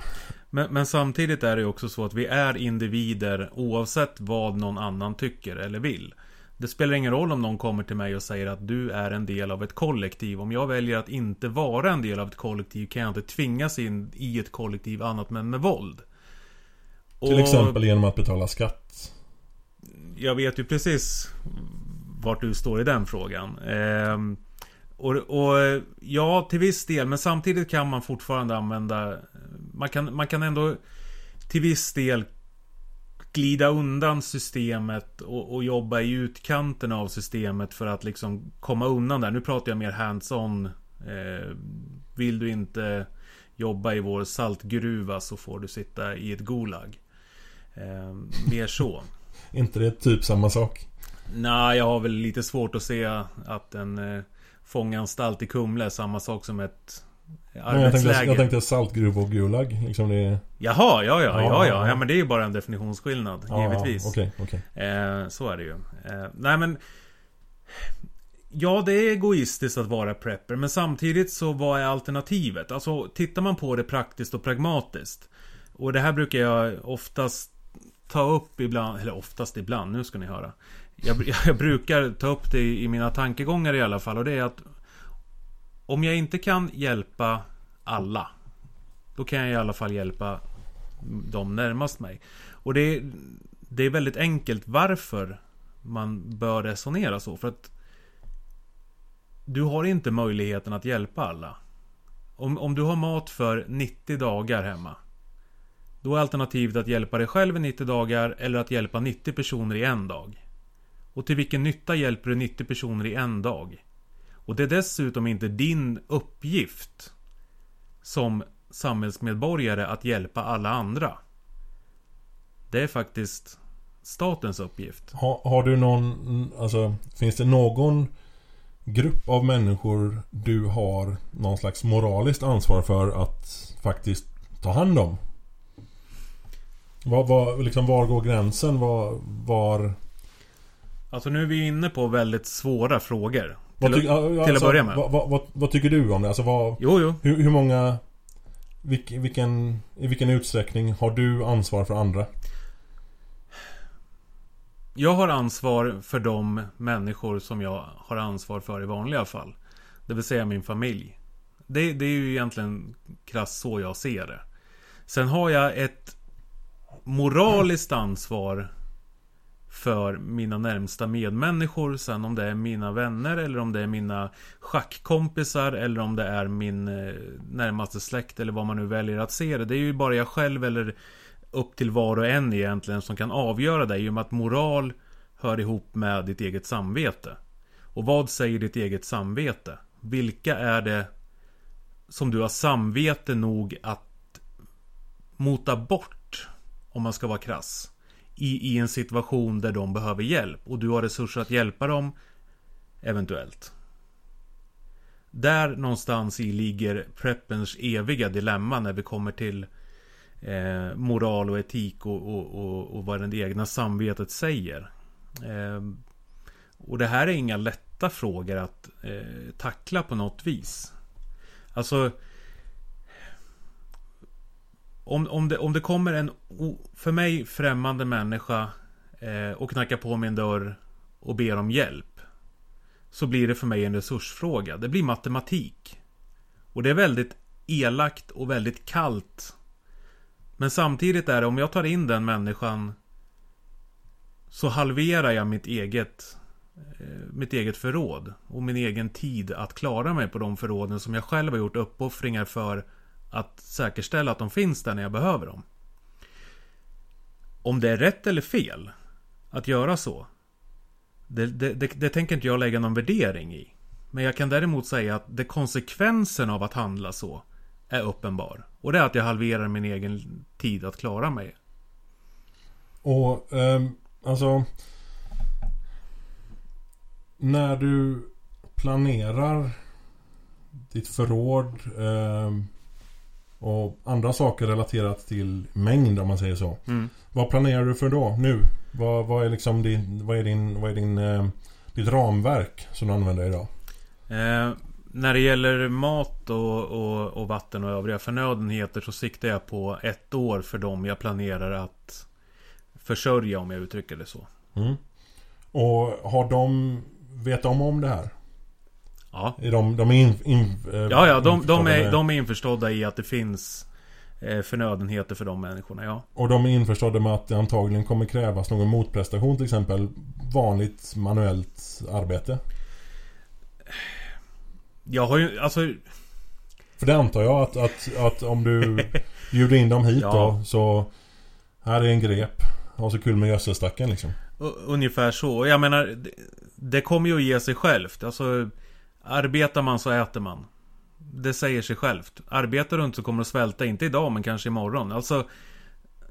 Men, men, samtidigt är det också så att vi är individer oavsett vad någon annan tycker eller vill. Det spelar ingen roll om någon kommer till mig och säger att du är en del av ett kollektiv. Om jag väljer att inte vara en del av ett kollektiv kan jag inte tvingas in i ett kollektiv annat men med våld. Till och... exempel genom att betala skatt jag vet ju precis vart du står i den frågan. Eh, och, och, ja, till viss del. Men samtidigt kan man fortfarande använda... Man kan, man kan ändå till viss del glida undan systemet och, och, jobba i utkanten av systemet för att liksom komma undan där. Nu pratar jag mer hands-on. Eh, vill du inte jobba i vår saltgruva så får du sitta i ett Gulag. Eh, mer så inte det typ samma sak? Nej, jag har väl lite svårt att se att en eh, fånganstalt i Kumla är samma sak som ett arbetsläger. Jag tänkte, jag tänkte saltgruva och Gulag. Liksom det... Jaha, ja, ja, ja, ja, ja. men det är ju bara en definitionsskillnad. Ja, givetvis. Okej, okay, okay. eh, Så är det ju. Eh, nej, men... Ja, det är egoistiskt att vara prepper, men samtidigt så vad är alternativet? Alltså, tittar man på det praktiskt och pragmatiskt. Och det här brukar jag oftast ta upp ibland, eller oftast ibland, nu ska ni höra. Jag, jag brukar ta upp det i, mina tankegångar i alla fall och det är att om jag inte kan hjälpa alla Då kan jag i alla fall hjälpa de närmast mig. Och det är, det är väldigt enkelt varför man bör resonera så. För att du har inte möjligheten att hjälpa alla. Om, om du har mat för 90 dagar hemma då är alternativet att hjälpa dig själv i 90 dagar eller att hjälpa 90 personer i en dag. Och till vilken nytta hjälper du 90 personer i en dag? Och det är dessutom inte din uppgift som samhällsmedborgare att hjälpa alla andra. Det är faktiskt statens uppgift. Har, har du någon, alltså finns det någon grupp av människor du har någon slags moraliskt ansvar för att faktiskt ta hand om? Var, var, liksom, var går gränsen? Var, var... Alltså nu är vi inne på väldigt svåra frågor. Till, ty, ja, till alltså, att börja med. Vad, vad, vad, tycker du om det? Alltså vad, jo, jo. Hur, hur många... Vilk, vilken, I vilken utsträckning har du ansvar för andra? Jag har ansvar för de människor som jag har ansvar för i vanliga fall. Det vill säga min familj. Det, det är ju egentligen krasst så jag ser det. Sen har jag ett moraliskt ansvar för mina närmsta medmänniskor. Sen om det är mina vänner eller om det är mina schackkompisar eller om det är min eh, närmaste släkt eller vad man nu väljer att se det. Det är ju bara jag själv eller upp till var och en egentligen som kan avgöra det. I och med att moral hör ihop med ditt eget samvete. Och vad säger ditt eget samvete? Vilka är det som du har samvete nog att mota bort, om man ska vara krass, i, i en situation där de behöver hjälp och du har resurser att hjälpa dem, eventuellt. Där någonstans i ligger preppens eviga dilemma när vi kommer till eh, moral och etik och, och, och, och, vad det egna samvetet säger. Eh, och det här är inga lätta frågor att eh, tackla på något vis. Alltså om, om, det, om det kommer en för mig främmande människa eh, och knackar på min dörr och ber om hjälp. Så blir det för mig en resursfråga. Det blir matematik. Och det är väldigt elakt och väldigt kallt. Men samtidigt är det om jag tar in den människan så halverar jag mitt eget eh, mitt eget förråd och min egen tid att klara mig på de förråden som jag själv har gjort uppoffringar för att säkerställa att de finns där när jag behöver dem. Om det är rätt eller fel att göra så. Det, det, det, det tänker inte jag lägga någon värdering i. Men jag kan däremot säga att det konsekvensen av att handla så är uppenbar. Och det är att jag halverar min egen tid att klara mig. Och eh, alltså När du planerar ditt förråd eh, och andra saker relaterat till mängd om man säger så. Mm. Vad planerar du för då, nu? Vad, vad är liksom din, vad är din, vad är din, eh, ditt ramverk som du använder idag? Eh, när det gäller mat och, och, och, vatten och övriga förnödenheter så siktar jag på ett år för dem jag planerar att försörja om jag uttrycker det så. Mm. Och har de vet de om det här? Ja. De, de är in, in, äh, Ja, ja, de, de, är, de är införstådda i att det finns eh, förnödenheter för de människorna, ja. Och de är införstådda med att det antagligen kommer krävas någon motprestation till exempel vanligt manuellt arbete? Jag har ju, alltså... För det antar jag att, att, att om du bjuder in dem hit ja. då så... Här är en grep. Ha så kul med gödselstacken liksom. Ungefär så. Jag menar, det, det kommer ju att ge sig självt. Alltså... Arbetar man så äter man. Det säger sig självt. Arbetar du inte så kommer du svälta, inte idag men kanske imorgon. Alltså,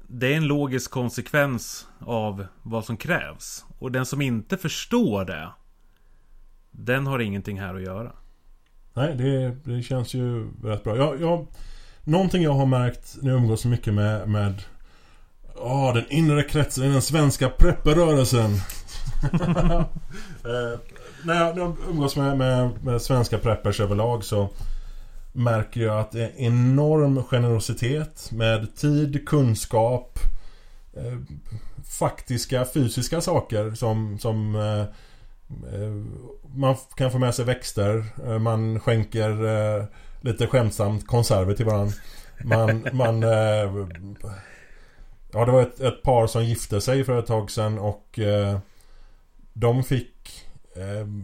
det är en logisk konsekvens av vad som krävs. Och den som inte förstår det, den har ingenting här att göra. Nej, det, det känns ju rätt bra. Jag, jag, någonting jag har märkt när jag umgås så mycket med, med oh, den inre kretsen i den svenska prepperrörelsen. Eh, när jag umgås med, med, med svenska preppers överlag så märker jag att det är enorm generositet med tid, kunskap, eh, faktiska fysiska saker som, som eh, eh man kan få med sig växter, eh, man skänker eh, lite skämtsamt konserver till varandra. Man, man eh, Ja det var ett, ett, par som gifte sig för ett tag sedan och eh, de fick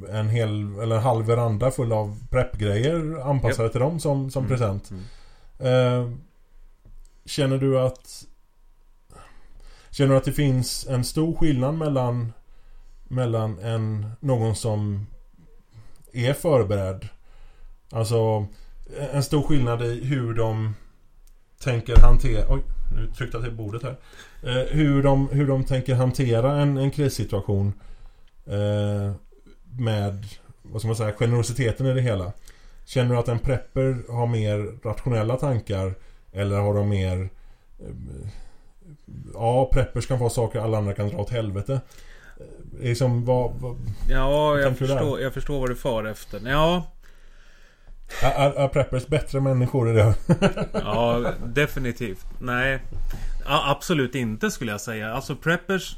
en hel, eller en halv veranda full av preppgrejer anpassade yep. till dem som, som mm. present. Mm. Eh, känner du att Känner du att det finns en stor skillnad mellan Mellan en Någon som Är förberedd Alltså En stor skillnad i hur de Tänker hantera Oj, nu tryckte jag till bordet här eh, hur, de, hur de tänker hantera en, en krissituation eh, med vad ska man säga, generositeten i det hela. Känner du att en prepper har mer rationella tankar eller har de mer eh, Ja, preppers kan få saker alla andra kan dra åt helvete. Liksom vad, vad Ja, jag förstår, jag förstår vad du far efter. Ja är, är preppers bättre människor i det? ja, definitivt. Nej. absolut inte skulle jag säga. Alltså preppers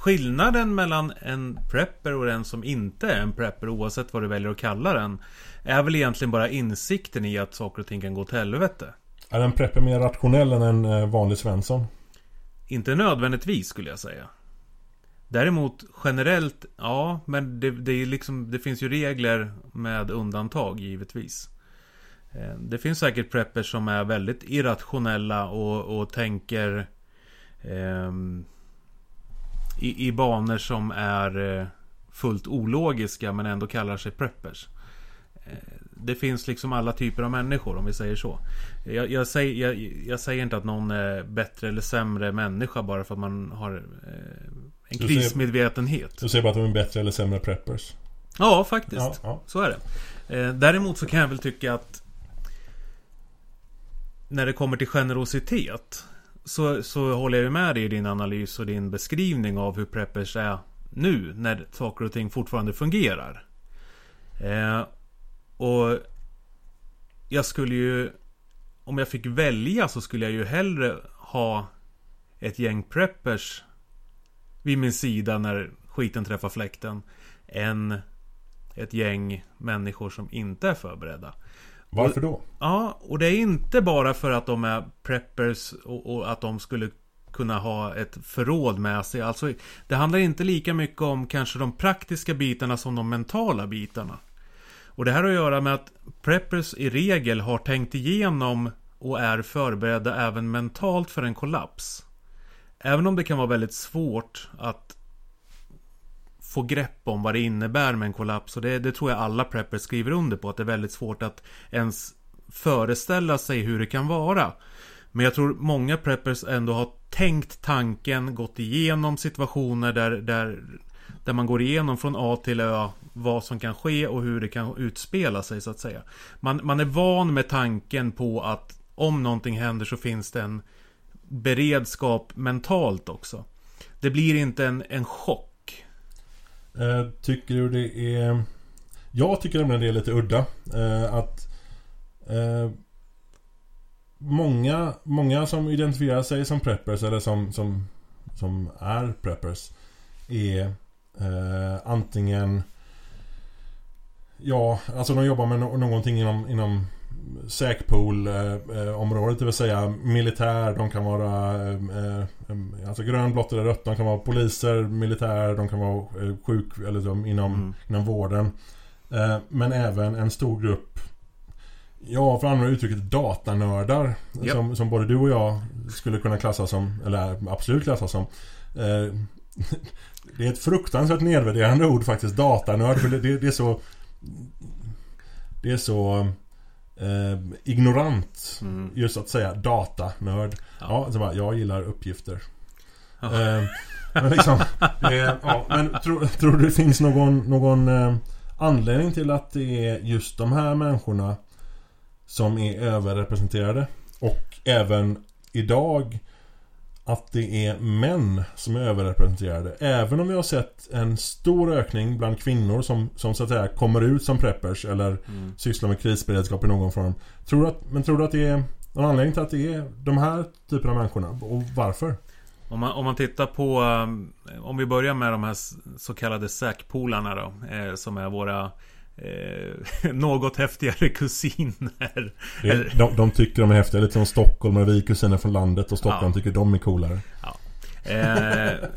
Skillnaden mellan en prepper och en som inte är en prepper oavsett vad du väljer att kalla den är väl egentligen bara insikten i att saker och ting kan gå till helvete. Är en prepper mer rationell än en eh, vanlig Svensson? Inte nödvändigtvis skulle jag säga. Däremot generellt, ja, men det, det, liksom, det finns ju regler med undantag givetvis. Eh, det finns säkert preppers som är väldigt irrationella och, och tänker eh, i, i banor som är eh, fullt ologiska men ändå kallar sig preppers. Eh, det finns liksom alla typer av människor om vi säger så. Jag, jag, säger, jag, jag säger inte att någon är bättre eller sämre människa bara för att man har eh, en Du krismedvetenhet. Du säger bara att de är bättre eller sämre preppers? Ja, faktiskt. Ja, ja. Så är det. Däremot så kan jag väl tycka att när det kommer till generositet så, så håller jag ju med dig i din analys och din beskrivning av hur preppers är nu när saker och ting fortfarande fungerar. Eh, och jag skulle ju om jag fick välja så skulle jag ju hellre ha ett gäng preppers vid min sida när skiten träffar fläkten än ett gäng människor som inte är förberedda. Varför då? Ja, och det är inte bara för att de är preppers och, och, att de skulle kunna ha ett förråd med sig. Alltså, det handlar inte lika mycket om kanske de praktiska bitarna som de mentala bitarna. Och det här har att göra med att preppers i regel har tänkt igenom och är förberedda även mentalt för en kollaps. Även om det kan vara väldigt svårt att få grepp om vad det innebär med en kollaps. Och det, det tror jag alla preppers skriver under på. Att det är väldigt svårt att ens föreställa sig hur det kan vara. Men jag tror många preppers ändå har tänkt tanken, gått igenom situationer där, där, där man går igenom från A till Ö vad som kan ske och hur det kan utspela sig så att säga. Man, man är van med tanken på att om någonting händer så finns det en beredskap mentalt också. Det blir inte en, en chock. Eh, tycker du det är... Jag tycker nämligen det är lite udda. Eh, att... Eh, många, många som identifierar sig som preppers eller som, som, som är preppers är eh, antingen Ja, alltså de jobbar med no någonting inom, inom säkpool-området, det vill säga militär, de kan vara eh, eh, alltså grön, blått eller rött, de kan vara poliser, militär, de kan vara eh, sjuk eller inom, Mm. inom vården. Eh, men även en stor grupp Ja, för att använda uttrycket datanördar Japp. som, som både du och jag skulle kunna klassa som, eller absolut klassa som eh, Det är ett fruktansvärt nedvärderande ord faktiskt, datanörd, för det, det, det är så Det är så eh, ignorant Mm. Just att säga datanörd Ja, Ja. så bara, jag gillar uppgifter Ja. eh, Men liksom eh, ja, Men tro, tror du det finns någon, någon eh, Anledning till att det är just de här människorna Som är överrepresenterade Och även idag Att det är män som är överrepresenterade Även om vi har sett en stor ökning bland kvinnor som, som så att säga kommer ut som preppers Eller Mm. sysslar med krisberedskap i någon form tror att, Men tror du att det är någon anledning till att det är de här typerna av människorna? Och varför? Om man, om man tittar på um, Om vi börjar med de här så kallade säkpolarna då eh, Som är våra eh, Något häftigare kusiner är, de, de tycker de är häftiga, lite som Stockholm och vi är kusiner från landet och Stockholm Ja. tycker de är coolare. eh,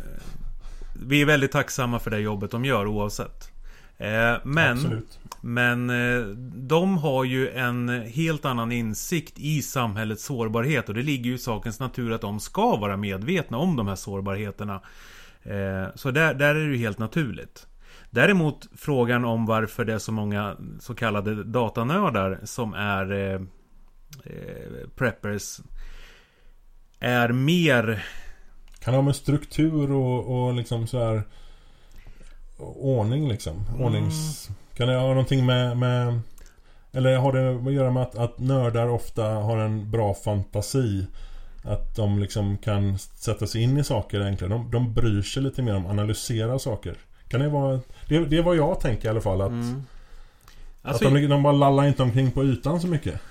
Vi är väldigt tacksamma för det jobbet de gör oavsett eh, Men Absolut. Men eh, de har ju en helt annan insikt i samhällets sårbarhet och det ligger ju i sakens natur att de ska vara medvetna om de här sårbarheterna. Eh, Så där, där är det ju helt naturligt. Däremot frågan om varför det är så många så kallade datanördar som är eh, eh, preppers är mer Kan det ha med struktur och, och liksom så här Ordning liksom? Ordnings... Kan det ha någonting med, med Eller har det att göra med att, att nördar ofta har en bra fantasi? Att de liksom kan sätta sig in i saker enklare. De, de bryr sig lite mer om att analysera saker. Kan det vara... Det, det är vad jag tänker i alla fall. Att, Mm. Alltså, att de, de bara lallar inte omkring på ytan så mycket.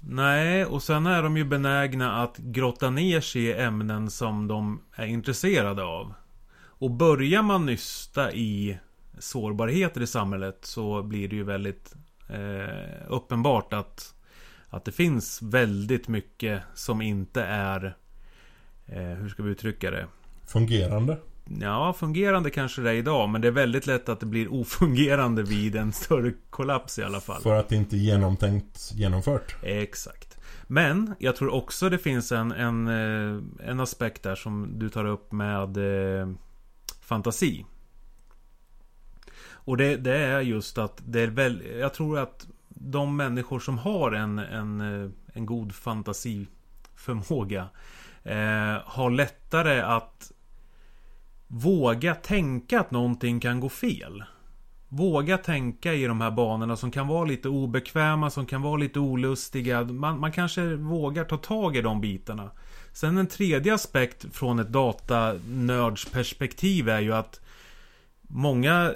Nej, och sen är de ju benägna att grotta ner sig i ämnen som de är intresserade av. Och börjar man nysta i sårbarheter i samhället så blir det ju väldigt eh, uppenbart att, att det finns väldigt mycket som inte är, eh, hur ska vi uttrycka det? Fungerande. Ja, fungerande kanske det är idag, men det är väldigt lätt att det blir ofungerande vid en större kollaps i alla fall. För att det inte är genomtänkt genomfört. Exakt. Men jag tror också det finns en, en, eh, en aspekt där som du tar upp med eh, fantasi. Och det, det, är just att det är väl, jag tror att de människor som har en, en, eh, en god fantasiförmåga eh, har lättare att våga tänka att någonting kan gå fel. Våga tänka i de här banorna som kan vara lite obekväma, som kan vara lite olustiga. Man, man kanske vågar ta tag i de bitarna. Sen en tredje aspekt från ett datanördsperspektiv är ju att Många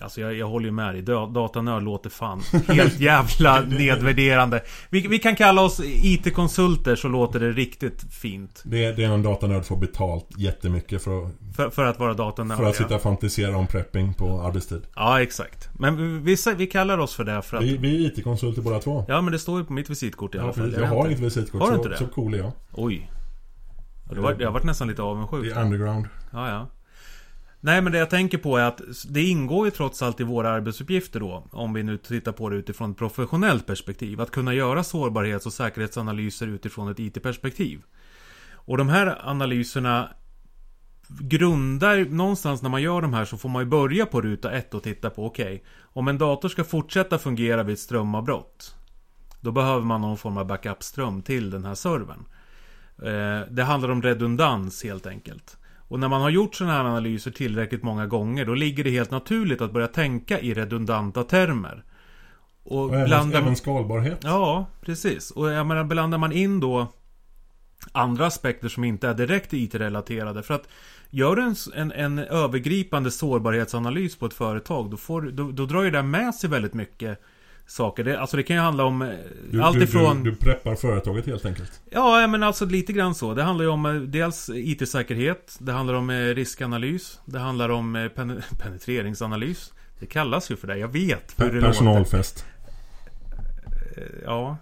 Alltså jag, jag håller ju med dig. Datanörd låter fan helt jävla nedvärderande. Vi, vi kan kalla oss IT-konsulter så låter det riktigt fint. Det, det är en datanörd får betalt jättemycket för att... För, för att vara datanörd, För att sitta och fantisera om prepping på arbetstid. Ja, exakt. Men vi, vi kallar oss för det för att... Vi, vi är IT-konsulter båda två. Ja, men det står ju på mitt visitkort i alla fall. Jag, jag har inget visitkort. Har du inte det? Så cool är jag. Oj. Jag har varit nästan lite avundsjuk. Det är underground. Ja, ja. Nej men det jag tänker på är att det ingår ju trots allt i våra arbetsuppgifter då. Om vi nu tittar på det utifrån ett professionellt perspektiv. Att kunna göra sårbarhets och säkerhetsanalyser utifrån ett IT-perspektiv. Och de här analyserna grundar någonstans när man gör de här så får man ju börja på ruta ett och titta på okej. Okay, om en dator ska fortsätta fungera vid ett strömavbrott. Då behöver man någon form av backup-ström till den här servern. Eh, det handlar om redundans helt enkelt. Och när man har gjort sådana här analyser tillräckligt många gånger Då ligger det helt naturligt att börja tänka i redundanta termer. Och, och även, även skalbarhet. Ja, precis. Och jag menar, blandar man in då andra aspekter som inte är direkt IT-relaterade. För att gör du en, en, en, övergripande sårbarhetsanalys på ett företag, då, får, då, då drar ju det med sig väldigt mycket saker. Det, alltså det kan ju handla om eh, du, allt ifrån... Du, du, preppar företaget helt enkelt? Ja, men alltså lite grann så. Det handlar ju om eh, dels IT-säkerhet. Det handlar om eh, riskanalys. Det handlar om pen penetreringsanalys. Det kallas ju för det. Jag vet hur det Personalfest. Låter. Ja,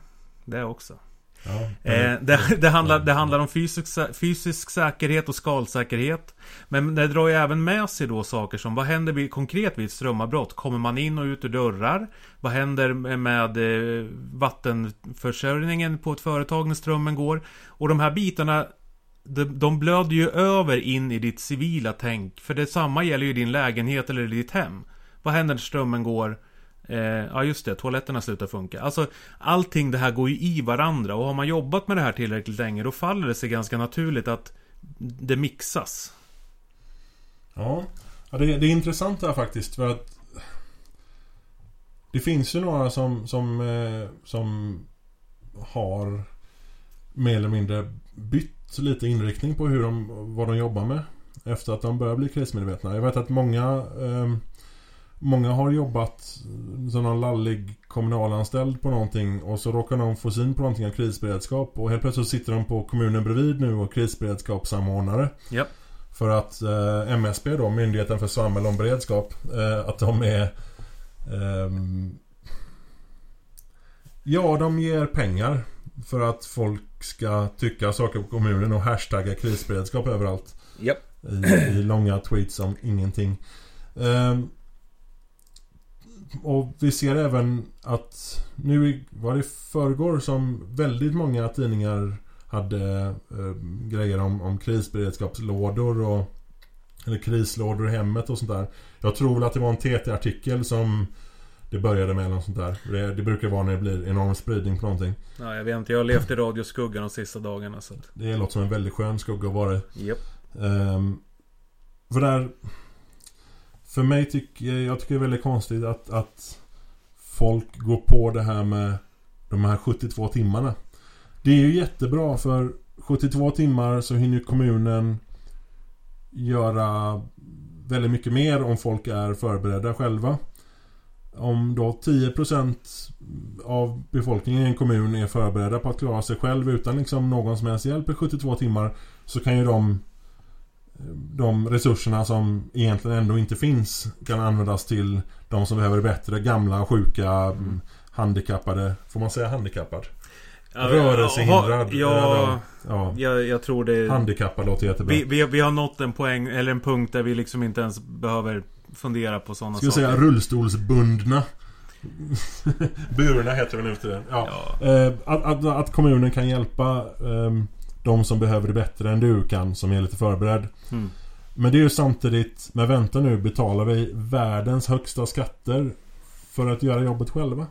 det också. Ja, eh, det, det, handlar, det handlar om fysisk, fysisk säkerhet och skalsäkerhet. Men det drar ju även med sig då saker som vad händer vid, konkret vid ett strömavbrott? Kommer man in och ut ur dörrar? Vad händer med eh, vattenförsörjningen på ett företag när strömmen går? Och de här bitarna de, de blöder ju över in i ditt civila tänk. För detsamma gäller ju din lägenhet eller ditt hem. Vad händer när strömmen går? Eh, ja just det, toaletterna slutar funka. Alltså allting det här går ju i varandra och har man jobbat med det här tillräckligt länge då faller det sig ganska naturligt att det mixas. Ja, ja det, det är intressant det här faktiskt för att det finns ju några som, som, eh, som har mer eller mindre bytt lite inriktning på hur de, vad de jobbar med. Efter att de börjar bli krismedvetna. Jag vet att många eh, Många har jobbat som någon lallig kommunalanställd på någonting och så råkar de få syn på någonting av krisberedskap och helt plötsligt sitter de på kommunen bredvid nu och krisberedskapssamordnare. Yep. För att eh, MSB då, Myndigheten för samhälle och beredskap, eh, att de är eh, Ja, de ger pengar för att folk ska tycka saker på kommunen och hashtagga krisberedskap överallt. Yep. I, I, långa tweets om ingenting. Um, och vi ser även att nu var det förrgår som väldigt många tidningar hade eh, grejer om, om krisberedskapslådor och eller krislådor i hemmet och sånt där. Jag tror väl att det var en TT-artikel som det började med eller sånt där. Det, det, brukar vara när det blir enorm spridning på någonting. Ja, jag vet inte. Jag har levt i radioskuggan de sista dagarna. Så att... Det låter som en väldigt skön skugga att vara i. Yep. Um, för där för mig tycker jag tycker det är väldigt konstigt att, att folk går på det här med de här 72 timmarna. Det är ju jättebra för 72 timmar så hinner kommunen göra väldigt mycket mer om folk är förberedda själva. Om då 10% av befolkningen i en kommun är förberedda på att klara sig själv utan liksom någon som helst hjälp i 72 timmar så kan ju de de resurserna som egentligen ändå inte finns kan användas till de som behöver det bättre. Gamla, sjuka, mm. handikappade. Får man säga handikappad? Rörelsehindrad. Ja, ja, Jag, jag tror det... Handikappad låter jättebra. Vi, vi, vi har nått en poäng, eller en punkt där vi liksom inte ens behöver fundera på sådana saker. Ska säga rullstolsbundna. Burna heter det nu till det. Ja. ja. Eh, att, att, att, kommunen kan hjälpa eh, de som behöver det bättre än du kan, som är lite förberedd. Mm. Men det är ju samtidigt, men vänta nu, betalar vi världens högsta skatter för att göra jobbet själva?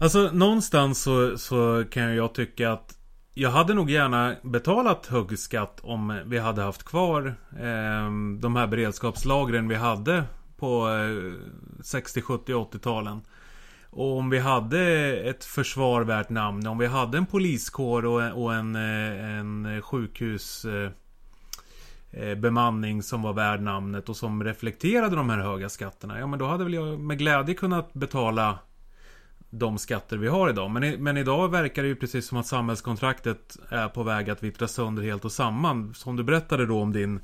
Alltså någonstans så, så kan jag tycka att jag hade nog gärna betalat hög skatt om vi hade haft kvar eh, de här beredskapslagren vi hade på eh, 60, 70, 80-talen. Och om vi hade ett försvar värt namn, om vi hade en poliskår och, och en, eh, en sjukhus eh, eh, bemanning som var värd namnet och som reflekterade de här höga skatterna. Ja men då hade väl jag med glädje kunnat betala de skatter vi har idag. Men, men idag verkar det ju precis som att samhällskontraktet är på väg att vittra sönder helt och samman. Som du berättade då om din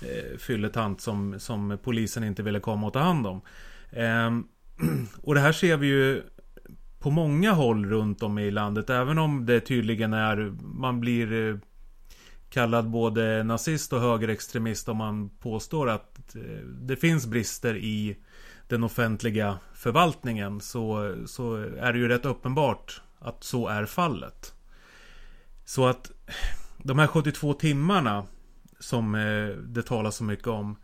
eh, fylletant som, som polisen inte ville komma och ta hand om. Eh, och det här ser vi ju på många håll runt om i landet. Även om det tydligen är, man blir eh, kallad både nazist och högerextremist om man påstår att eh, det finns brister i den offentliga förvaltningen så, så är det ju rätt uppenbart att så är fallet. Så att de här 72 timmarna som eh, det talas så mycket om.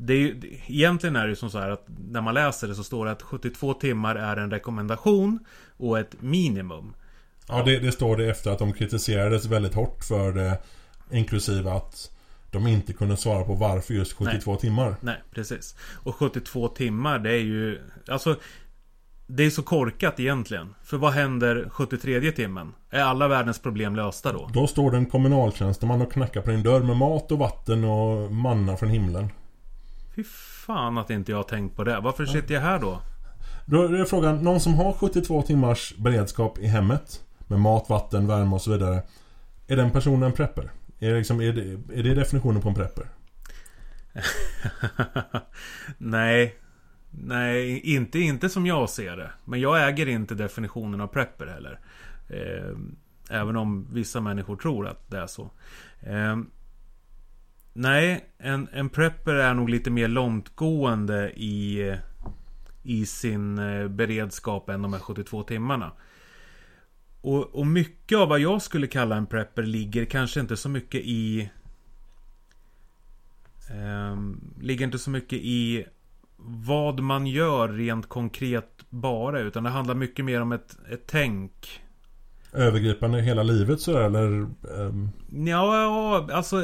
Det är ju, egentligen är det ju som så här att när man läser det så står det att 72 timmar är en rekommendation och ett minimum. Ja, det, det står det efter att de kritiserades väldigt hårt för det. Inklusive att de inte kunde svara på varför just 72 Nej. timmar. Nej, precis. Och 72 timmar det är ju... Alltså... Det är så korkat egentligen. För vad händer 73 timmen? Är alla världens problem lösta då? Då står det en kommunaltjänsteman och knackar på din dörr med mat och vatten och manna från himlen. Fy fan att inte jag har tänkt på det. Varför sitter jag här då? Då är frågan, någon som har 72 timmars beredskap i hemmet med mat, vatten, värme och så vidare. Är den personen prepper? Är det, liksom, är det, är det definitionen på en prepper? Nej. Nej, inte, inte som jag ser det. Men jag äger inte definitionen av prepper heller. Eh, även om vissa människor tror att det är så. Eh, nej, en, en prepper är nog lite mer långtgående i, i sin eh, beredskap än de här 72 timmarna. Och, och mycket av vad jag skulle kalla en prepper ligger kanske inte så mycket i... Eh, ligger inte så mycket i vad man gör rent konkret bara. Utan det handlar mycket mer om ett, ett tänk. Övergripande hela livet så eller? Um... Ja, alltså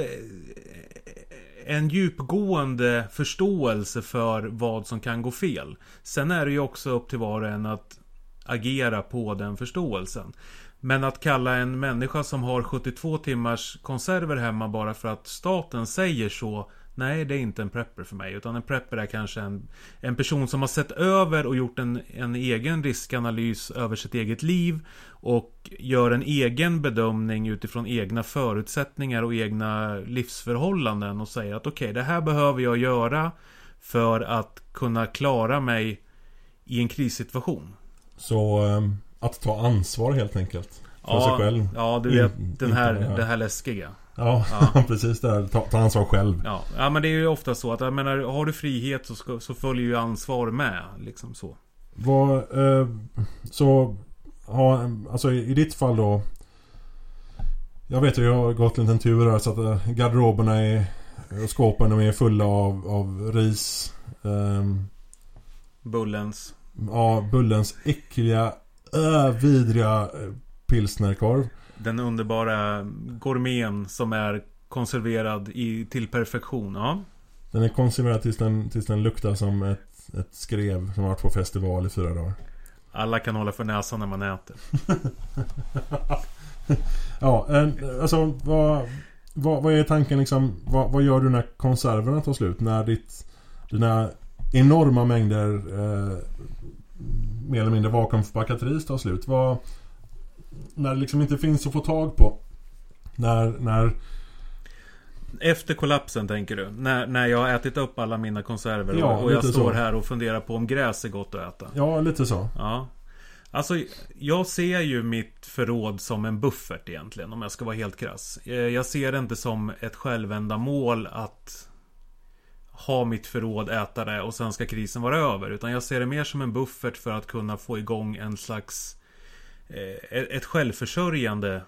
en djupgående förståelse för vad som kan gå fel. Sen är det ju också upp till var och en att agera på den förståelsen. Men att kalla en människa som har 72 timmars konserver hemma bara för att staten säger så Nej, det är inte en prepper för mig. Utan en prepper är kanske en, en person som har sett över och gjort en, en egen riskanalys över sitt eget liv. Och gör en egen bedömning utifrån egna förutsättningar och egna livsförhållanden. Och säger att okej, okay, det här behöver jag göra för att kunna klara mig i en krissituation. Så um, att ta ansvar helt enkelt. För ja, sig själv. Ja, du vet den här, det här läskiga. Ja, ja. precis det. Ta, ta, ansvar själv. Ja. ja, men det är ju ofta så att jag menar, har du frihet så, ska, så följer ju ansvar med. Liksom så. Vad, eh, så, ha, alltså i ditt fall då. Jag vet ju, jag har gått en liten tur här så att eh, garderoberna är, och skåpen de är fulla av, av ris. Eh, Bullens. Ja, Bullens äckliga, äh, vidriga eh, pilsnerkorv. Den underbara gourmeten som är konserverad i, till perfektion. Ja. Den är konserverad tills den, tills den luktar som ett, ett skrev som har varit på festival i fyra dagar. Alla kan hålla för näsan när man äter. ja, alltså vad, vad, vad, är tanken liksom? Vad, vad, gör du när konserverna tar slut? När ditt, dina enorma mängder eh, mer eller mindre vakuumförpackat ris tar slut. Vad, när det liksom inte finns att få tag på. När, när Efter kollapsen tänker du? När, när jag har ätit upp alla mina konserver Ja, och, jag står så. här och funderar på om gräs är gott att äta. Ja, lite så. Ja. Alltså, jag ser ju mitt förråd som en buffert egentligen, om jag ska vara helt krass. Eh, Jag ser det inte som ett självändamål att ha mitt förråd, äta det och sen ska krisen vara över. Utan jag ser det mer som en buffert för att kunna få igång en slags Eh, ett självförsörjande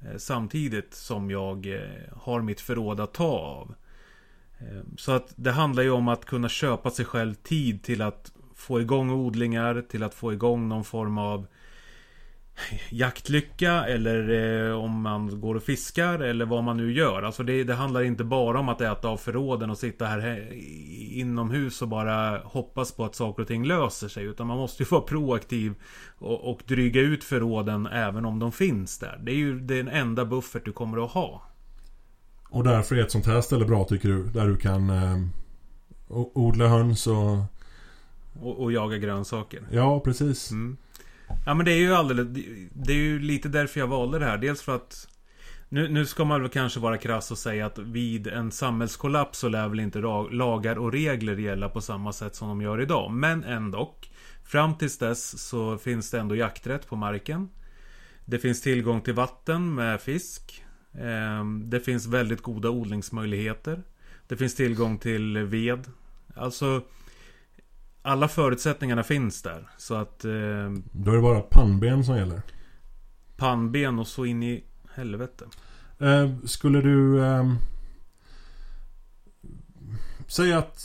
eh, samtidigt som jag eh, har mitt förråd att ta av. Så att det handlar ju om att kunna köpa sig själv tid till att få igång odlingar, till att få igång någon form av jaktlycka eller eh, om man går och fiskar eller vad man nu gör. Alltså det, det handlar inte bara om att äta av förråden och sitta här inomhus och bara hoppas på att saker och ting löser sig. Utan man måste ju vara proaktiv och, och dryga ut förråden även om de finns där. Det är ju den enda buffert du kommer att ha. Och därför är ett sånt här ställe bra tycker du? Där du kan eh, odla höns och... Och, och jaga grönsaker. Ja, precis. Mm. Ja men det är ju alldeles Det är ju lite därför jag valde det här. Dels för att nu, nu ska man väl kanske vara krass och säga att vid en samhällskollaps så lär väl inte lagar och regler gälla på samma sätt som de gör idag. Men ändå. Fram tills dess så finns det ändå jakträtt på marken. Det finns tillgång till vatten med fisk. Ehm, det finns väldigt goda odlingsmöjligheter. Det finns tillgång till ved. Alltså alla förutsättningarna finns där. Så att eh, Då är det bara pannben som gäller. pannben och så in i helvete. Eh, skulle du... Eh, säg att...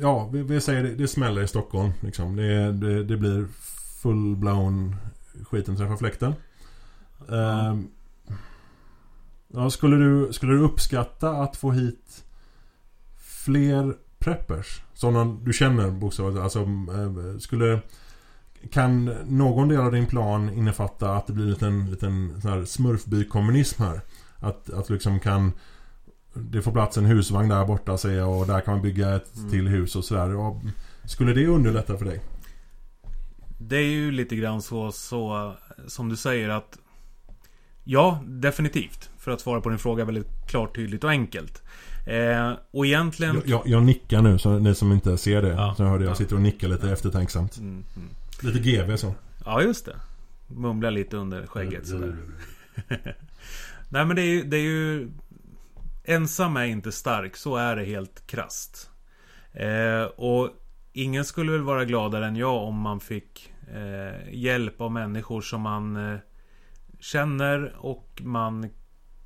Ja, vi, vi säger det, det smäller i Stockholm. Liksom. Det, det, det blir full-blown skiten träffar fläkten. Eh, ja, skulle, du, skulle du uppskatta att få hit fler preppers? Sådana du känner bokstavligt. Alltså, eh, skulle... Kan någon del av din plan innefatta att det blir en liten, liten sån här smurfby-kommunism här? Att, att liksom kan Det får plats en husvagn där borta säger jag och där kan man bygga ett Mm. till hus och sådär. Skulle det underlätta för dig? Det är ju lite grann så, så som du säger att Ja, definitivt. För att svara på din fråga väldigt klart, tydligt och enkelt. Eh, och egentligen... Jag, jag, jag nickar nu så ni som inte ser det. Ja, så hörde jag ja. sitter och nickar lite eftertänksamt. Mm, mm. Lite GV så. Ja, just det. Mumla lite under skägget sådär. Nej men det är ju, det är ju Ensam är inte stark, så är det helt krast. Eh, och ingen skulle väl vara gladare än jag om man fick eh, hjälp av människor som man eh, känner och man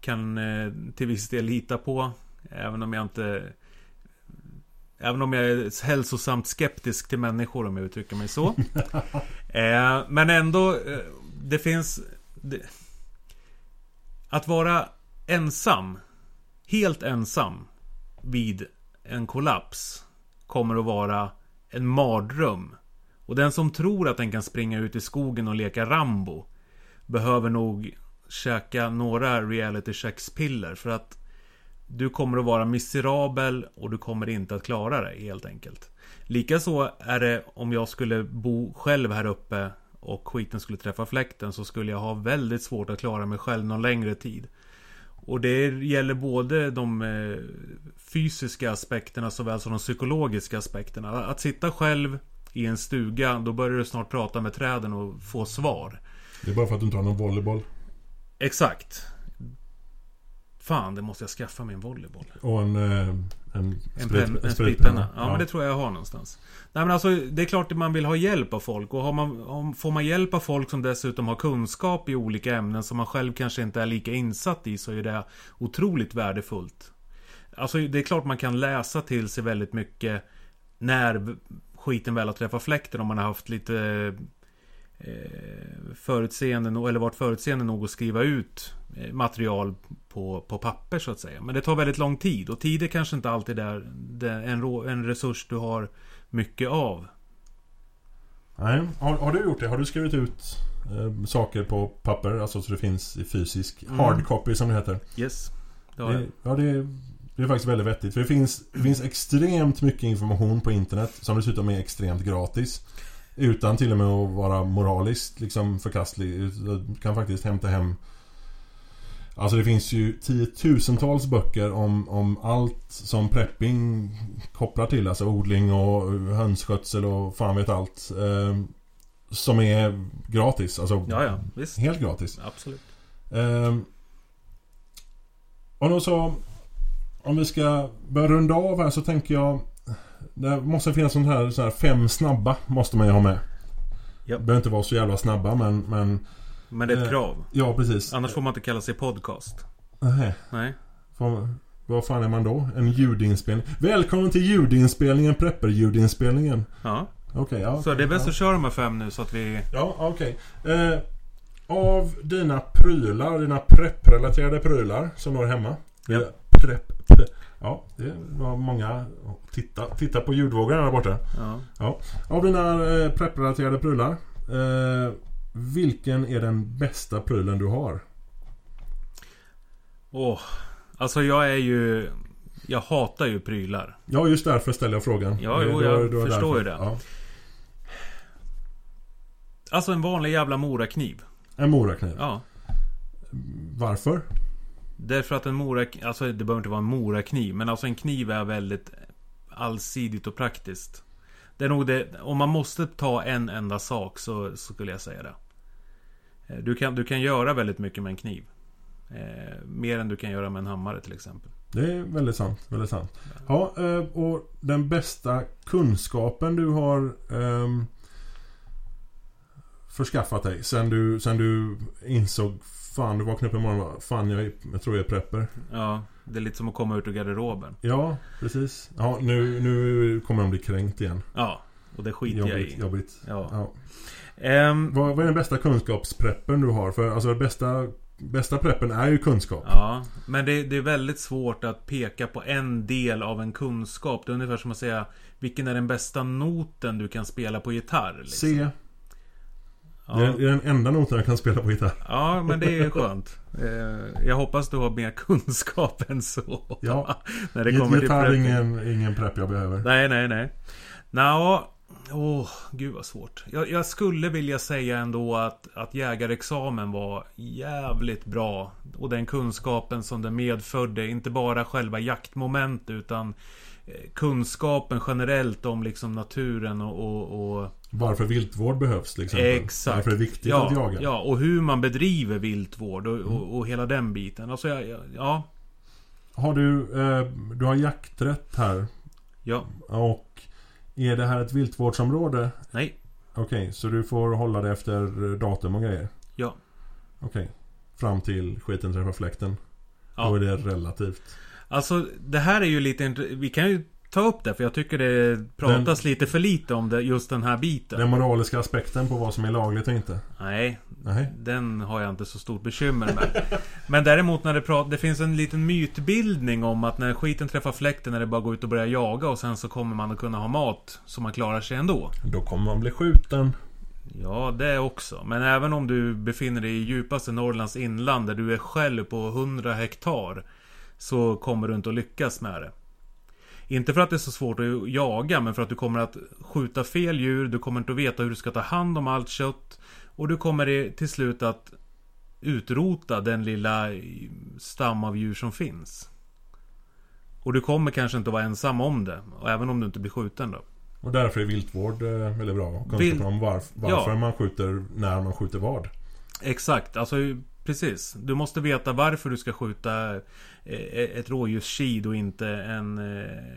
kan eh, till viss del lita på. Även om jag inte Även om jag är hälsosamt skeptisk till människor om jag uttrycker mig så. eh, men ändå, eh, det finns... Det, att vara ensam, helt ensam vid en kollaps kommer att vara en mardröm. Och den som tror att den kan springa ut i skogen och leka Rambo behöver nog käka några reality checks-piller för att du kommer att vara miserabel och du kommer inte att klara dig helt enkelt. Likaså är det om jag skulle bo själv här uppe och skiten skulle träffa fläkten så skulle jag ha väldigt svårt att klara mig själv någon längre tid. Och det gäller både de eh, fysiska aspekterna såväl som de psykologiska aspekterna. Att sitta själv i en stuga, då börjar du snart prata med träden och få svar. Det är bara för att du inte har någon volleyboll. Exakt. Fan, det måste jag skaffa mig en volleyboll. Och en... eh, En, En, sprit- pen, en spritpenna. spritpenna. Ja, men det tror jag jag har någonstans. Nej men alltså, det är klart att man vill ha hjälp av folk. Och man, om, får man hjälp av folk som dessutom har kunskap i olika ämnen som man själv kanske inte är lika insatt i så är det otroligt värdefullt. Alltså det är klart man kan läsa till sig väldigt mycket när skiten väl har träffat fläkten om man har haft lite förutseende nog- eller varit förutseende nog att skriva ut eh, material på, på papper så att säga. Men det tar väldigt lång tid och tid är kanske inte alltid är det, en, en resurs du har mycket av. Nej, har, har du gjort det? Har du skrivit ut eh, saker på papper? Alltså så det finns i fysisk Mm. hard copy som det heter. Yes. Det har jag. Det, ja, det är, det är faktiskt väldigt vettigt. För det finns, det finns extremt mycket information på internet som dessutom är extremt gratis. Utan till och med att vara moraliskt liksom förkastlig. Du kan faktiskt hämta hem Alltså det finns ju tiotusentals böcker om, om allt som prepping kopplar till. Alltså odling och hönsskötsel och fan vet allt. Eh, som är gratis. Alltså Ja, ja, visst. helt gratis. Absolut. Eh, och då så... Om vi ska börja runda av här så tänker jag... Det måste finnas sånt här, så här fem snabba måste man ju ha med. Ja. Behöver inte vara så jävla snabba men... men Men det är ett Eh, krav. ja precis. Annars får man inte kalla sig podcast. Nähä. Nej. Får- Vad fan är man då? En ljudinspelning? Välkommen till ljudinspelningen, prepper-ljudinspelningen. Ja. Okej, ja. Så det är bäst ja. att köra de här fem nu så att vi... Ja, okej. Eh, av dina prylar, dina prepprelaterade prylar som du har hemma. Ja. Eh, Prepp. Ja, det var många. Titta, titta på ljudvågorna där borta. Ja. Av dina eh, prepprelaterade prylar. Eh, vilken är den bästa prylen du har? Åh. Alltså jag är ju... Jag hatar ju prylar. Ja, just därför ställer jag frågan. Ja, jo, jag det var förstår ju det. Ja. Alltså en vanlig jävla morakniv. En morakniv. Ja. Varför? Därför att en morak... Alltså det behöver inte vara en morakniv. Men alltså en kniv är väldigt allsidigt och praktiskt. Det är nog det... Om man måste ta en enda sak så, så skulle jag säga det. Eh, Du kan, du kan göra väldigt mycket med en kniv. Eh, mer än du kan göra med en hammare till exempel. Det är väldigt sant. Väldigt sant. Ja, eh, och den bästa kunskapen du har ehm, förskaffat dig sen du, sen du insåg Fan, du vaknade upp en morgon och bara, Fan, jag, jag tror jag är prepper. Ja, det är lite som att komma ut ur garderoben. Ja, precis. Ja, nu, nu kommer de bli kränkt igen. Ja, och det skiter jag Jobbigt. i. jobbigt. Ja. Ja. Ehm, Vad, vad är den bästa kunskapspreppen du har? För alltså, bästa, bästa preppen är ju kunskap. Ja, men det, det är väldigt svårt att peka på en del av en kunskap. Det är ungefär som att säga Vilken är den bästa noten du kan spela på gitarr? Liksom. C. Ja. Det, är, den enda noten jag kan spela på gitarr. ja, men det är skönt. Eh, Jag hoppas du har mer kunskap än så. Ja. När det kommer till Gitarr är prepping. ingen, ingen prepp jag behöver. Nej, nej, nej. Nå, åh, gud vad svårt. Jag, jag skulle vilja säga ändå att, att jägarexamen var jävligt bra. Och den kunskapen som den medförde, inte bara själva jaktmoment utan kunskapen generellt om liksom naturen och, och, och Varför viltvård behövs till exempel. Exakt. Varför det är viktigt ja, att jaga. Ja, och hur man bedriver viltvård och, och, och hela den biten. Alltså, jag, ja, Har du, eh, du har jakträtt här. ja, Och är det här ett viltvårdsområde? nej, Okej, så du får hålla det efter datum och grejer? ja. Okej. Fram till skiten träffar fläkten. Ja. Då är det relativt. Alltså det här är ju lite Vi kan ju ta upp det för jag tycker det pratas lite för lite om det, just den här biten. Den moraliska aspekten på vad som är lagligt och inte. Nej, Nej. den har jag inte så stort bekymmer med. Men däremot när det pratas... Det finns en liten mytbildning om att när skiten träffar fläkten är det bara att gå ut och börja jaga och sen så kommer man att kunna ha mat så man klarar sig ändå. Då kommer man bli skjuten. Ja, det också. Men även om du befinner dig i djupaste Norrlands inland där du är själv på 100 hektar så kommer du inte att lyckas med det. Inte för att det är så svårt att jaga, men för att du kommer att skjuta fel djur, du kommer inte att veta hur du ska ta hand om allt kött och du kommer till slut att utrota den lilla stam av djur som finns. Och du kommer kanske inte att vara ensam om det, även om du inte blir skjuten då. Och därför är viltvård eh, väldigt bra. Kunskap om varf- varför Ja. man skjuter, när man skjuter vad. Exakt, alltså precis. Du måste veta varför du ska skjuta eh, ett rådjurskid och inte en... eh,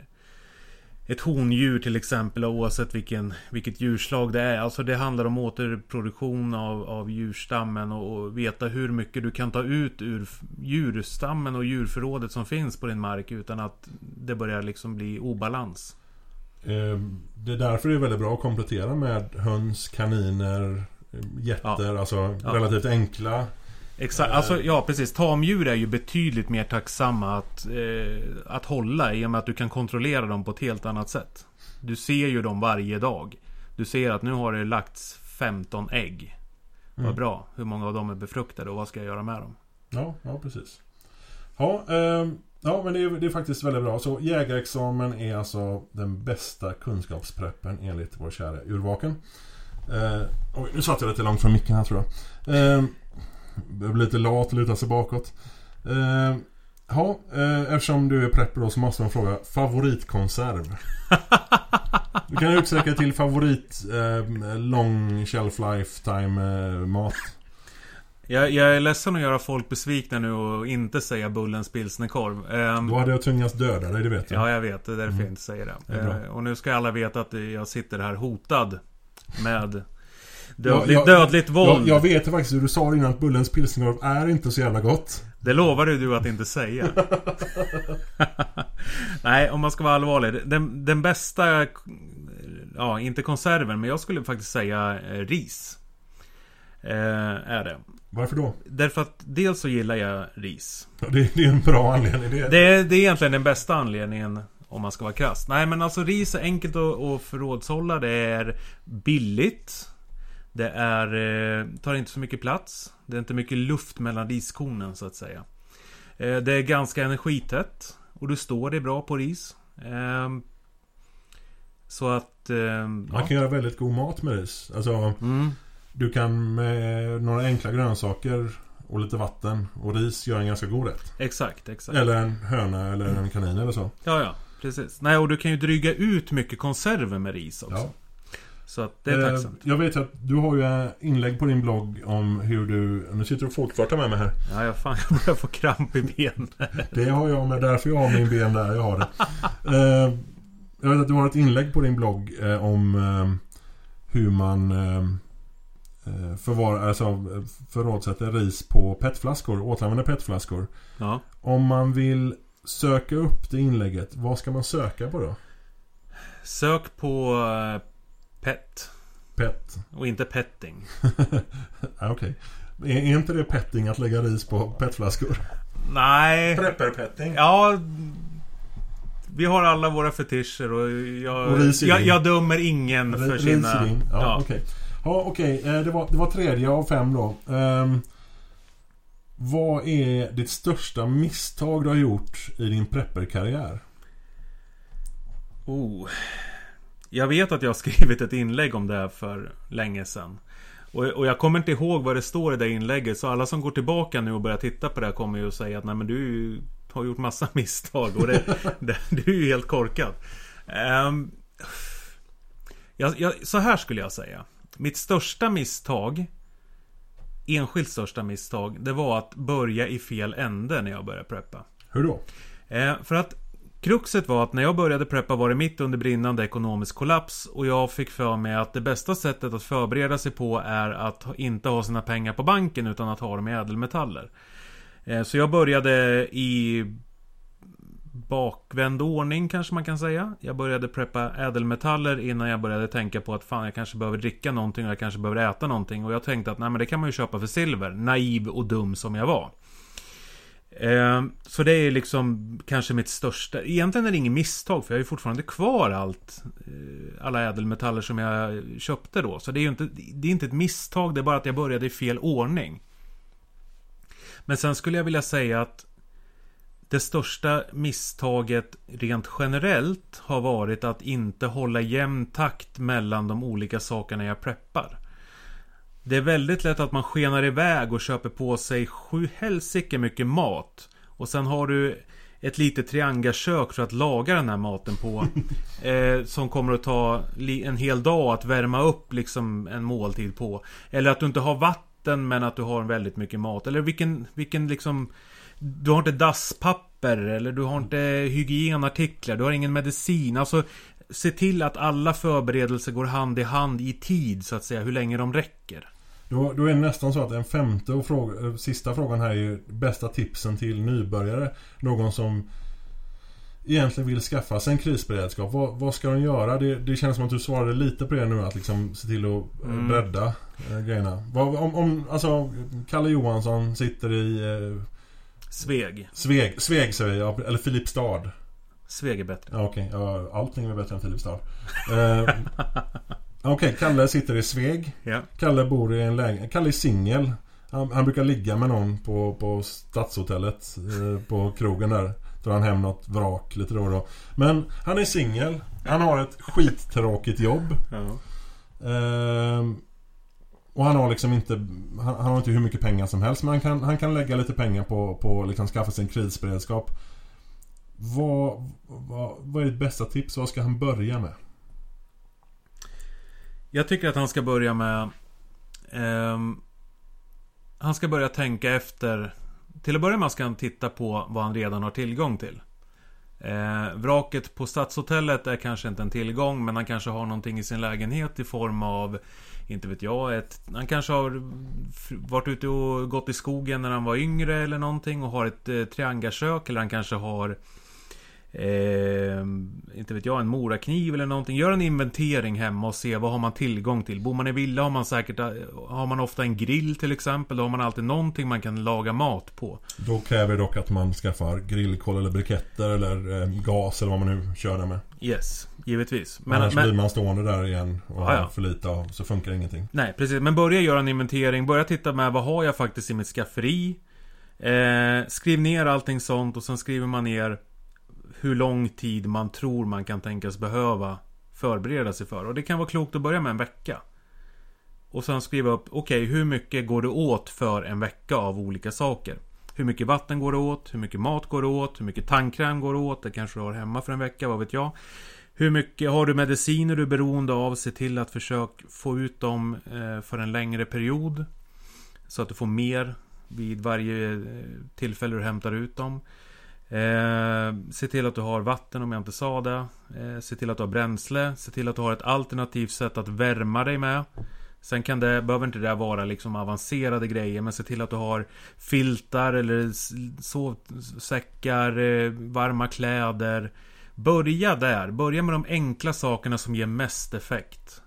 Ett hondjur till exempel oavsett vilken, vilket djurslag det är. Alltså det handlar om återproduktion av, av djurstammen och, och veta hur mycket du kan ta ut ur djurstammen och djurförrådet som finns på din mark utan att det börjar liksom bli obalans. Eh, Det är därför det är väldigt bra att komplettera med höns, kaniner, eh, getter. Alltså Ja. relativt enkla. Exakt, Eh. alltså ja precis. Tamdjur är ju betydligt mer tacksamma att, eh, att hålla i och med att du kan kontrollera dem på ett helt annat sätt. Du ser ju dem varje dag. Du ser att nu har det lagts 15 ägg. Vad Mm. bra. Hur många av dem är befruktade och vad ska jag göra med dem? Ja, ja precis. Ja, ehm, ja men det är, det är faktiskt väldigt bra. Så jägarexamen är alltså den bästa kunskapspreppen enligt vår kära urvaken. Eh, oj, nu satt jag lite långt från micken här tror jag. Jag blir lite lat och lutar sig bakåt. Eh, Ja, eh, eftersom du är prepper då så måste man fråga favoritkonserv. Du kan utsträcka till favorit eh, long shelf lifetime eh, mat. Jag, jag är ledsen att göra folk besvikna nu och inte säga Bullens pilsnerkorv. Ehm, Då hade jag tvingats döda dig, det vet du. Ja, jag vet. Det är därför Mm. jag inte säger det. Det. Eh, och nu ska alla veta att jag sitter här hotad med dödligt, jag- dödligt Jag, våld. jag vet ju faktiskt hur du sa innan att Bullens pilsnerkorv är inte så jävla gott. Det lovade du att inte säga. Nej, om man ska vara allvarlig. Den, den bästa... Ja, inte konserven, men jag skulle faktiskt säga eh, ris. Eh, är det. Varför då? Därför att dels så gillar jag ris. Ja, Det, det är en bra anledning. Det, Det är, det är egentligen den bästa anledningen om man ska vara krass. Nej men alltså ris är enkelt att, att förrådshålla. Det är billigt. Det är, eh, tar inte så mycket plats. Det är inte mycket luft mellan riskornen så att säga. Eh, det är ganska energitätt. Och du står det bra på ris. Ehm, så att... ehm, Man ja. kan göra väldigt god mat med ris. Alltså, Mm, du kan med några enkla grönsaker och lite vatten och ris göra en ganska god rätt. exakt, exakt. Eller en höna eller en kanin eller så. Ja, ja. Precis. Nej, och du kan ju dryga ut mycket konserver med ris också. Ja. Så att det är Eh, tacksamt. Jag vet att du har ju eh, inlägg på din blogg om hur du... Nu sitter du och folkvartar med mig här. Ja, jag fan, jag börjar få kramp i benen. Det har jag med, därför jag har min ben där jag har det. Eh, jag vet att du har ett inlägg på din blogg om hur man förvar, alltså, förrådssätter ris på petflaskor, återanvända petflaskor. Ja. Om man vill söka upp det inlägget, vad ska man söka på då? Sök på PET. Pet. Och inte petting. ah, Okej. Är, är inte det petting att lägga ris på petflaskor? Nej. Prepperpetting. Ja. Vi har alla våra fetischer och jag, Och jag, jag dömer ingen för Ris sina... Ja, Ja. okej. Ja, okej. Eh, Det, var, det var tredje av fem då. Ehm, vad är ditt största misstag du har gjort i din prepperkarriär? Oh. Jag vet att jag har skrivit ett inlägg om det här för länge sedan. Och, och jag kommer inte ihåg vad det står i det inlägget. Så alla som går tillbaka nu och börjar titta på det här kommer ju att säga att nej men du har gjort massa misstag. Och det, det, du är ju helt korkad. Ehm, jag, jag, så här skulle jag säga. Mitt största misstag Enskilt största misstag Det var att börja i fel ände när jag började preppa. Hur då? Eh, för att Kruxet var att när jag började preppa var det mitt under brinnande ekonomisk kollaps och jag fick för mig att det bästa sättet att förbereda sig på är att inte ha sina pengar på banken utan att ha dem i ädelmetaller. Eh, så jag började i bakvänd ordning kanske man kan säga. Jag började preppa ädelmetaller innan jag började tänka på att fan jag kanske behöver dricka någonting och jag kanske behöver äta någonting. Och jag tänkte att nej men det kan man ju köpa för silver. Naiv och dum som jag var. Ehm, så det är liksom kanske mitt största... Egentligen är det inget misstag för jag har ju fortfarande kvar allt. Eh, alla ädelmetaller som jag köpte då. Så det är ju inte, det är inte ett misstag, det är bara att jag började i fel ordning. Men sen skulle jag vilja säga att det största misstaget rent generellt har varit att inte hålla jämn takt mellan de olika sakerna jag preppar. Det är väldigt lätt att man skenar iväg och köper på sig sju helsike mycket mat. Och sen har du ett litet triangelkök för att laga den här maten på. eh, som kommer att ta en hel dag att värma upp liksom en måltid på. Eller att du inte har vatten men att du har väldigt mycket mat. Eller vilken, vilken liksom... Du har inte dasspapper eller du har inte hygienartiklar. Du har ingen medicin. Alltså Se till att alla förberedelser går hand i hand i tid så att säga. Hur länge de räcker. Då, då är det nästan så att den femte och fråga, eh, sista frågan här är ju bästa tipsen till nybörjare. Någon som egentligen vill skaffa sig en krisberedskap. Vad, vad ska de göra? Det, det känns som att du svarade lite på det nu att liksom se till att Mm. mm. bredda eh, grejerna. Vad, om, om, alltså Kalle Johansson sitter i eh, Sveg. Sveg, Sveg säger jag, eller Filipstad. Sveg är bättre. Ja, okej. Ja, allting är bättre än Filipstad. Eh, okej, Kalle sitter i Sveg. Ja. Kalle bor i en lägenhet. Kalle är singel. Han, han brukar ligga med någon på, på Stadshotellet. Eh, på krogen där. Drar han hem något vrak lite då och då. Men han är singel. Han har ett skittråkigt jobb. ja. Eh, Och han har liksom inte han, han, har inte hur mycket pengar som helst men han kan, han kan lägga lite pengar på, på liksom skaffa sin krisberedskap. Vad, vad, vad är ditt bästa tips? Vad ska han börja med? Jag tycker att han ska börja med eh, Han ska börja tänka efter. Till att börja med ska han titta på vad han redan har tillgång till. Eh, Vraket på Stadshotellet är kanske inte en tillgång Men han kanske har någonting i sin lägenhet i form av Inte vet jag ett, Han kanske har varit ute och gått i skogen när han var yngre eller någonting och har ett eh, triangakök Eller han kanske har Eh, inte vet jag, en morakniv eller någonting. Gör en inventering hemma och se vad har man tillgång till. Bor man i villa har man säkert Har man ofta en grill till exempel. Då har man alltid någonting man kan laga mat på. Då kräver det dock att man skaffar grillkol eller briketter eller eh, gas eller vad man nu kör det med. Yes, givetvis. Men, Annars men, blir man stående där igen och ja, har för lite av så funkar ingenting. Nej, precis. Men börja göra en inventering. Börja titta med vad har jag faktiskt i mitt skafferi. Eh, skriv ner allting sånt och sen skriver man ner hur lång tid man tror man kan tänkas behöva förbereda sig för. Och det kan vara klokt att börja med en vecka. Och sen skriva upp, okej okay, hur mycket går det åt för en vecka av olika saker? Hur mycket vatten går det åt? Hur mycket mat går det åt? Hur mycket tandkräm går det åt? Det kanske du har hemma för en vecka, vad vet jag? Hur mycket har du mediciner du är beroende av? Se till att försöka få ut dem eh, för en längre period. Så att du får mer vid varje eh, tillfälle du hämtar ut dem. Eh, se till att du har vatten om jag inte sa det. Eh, se till att du har bränsle. Se till att du har ett alternativt sätt att värma dig med. Sen kan det, behöver inte det vara liksom avancerade grejer men se till att du har filtar eller sovsäckar, eh, varma kläder. Börja där. Börja med de enkla sakerna som ger mest effekt.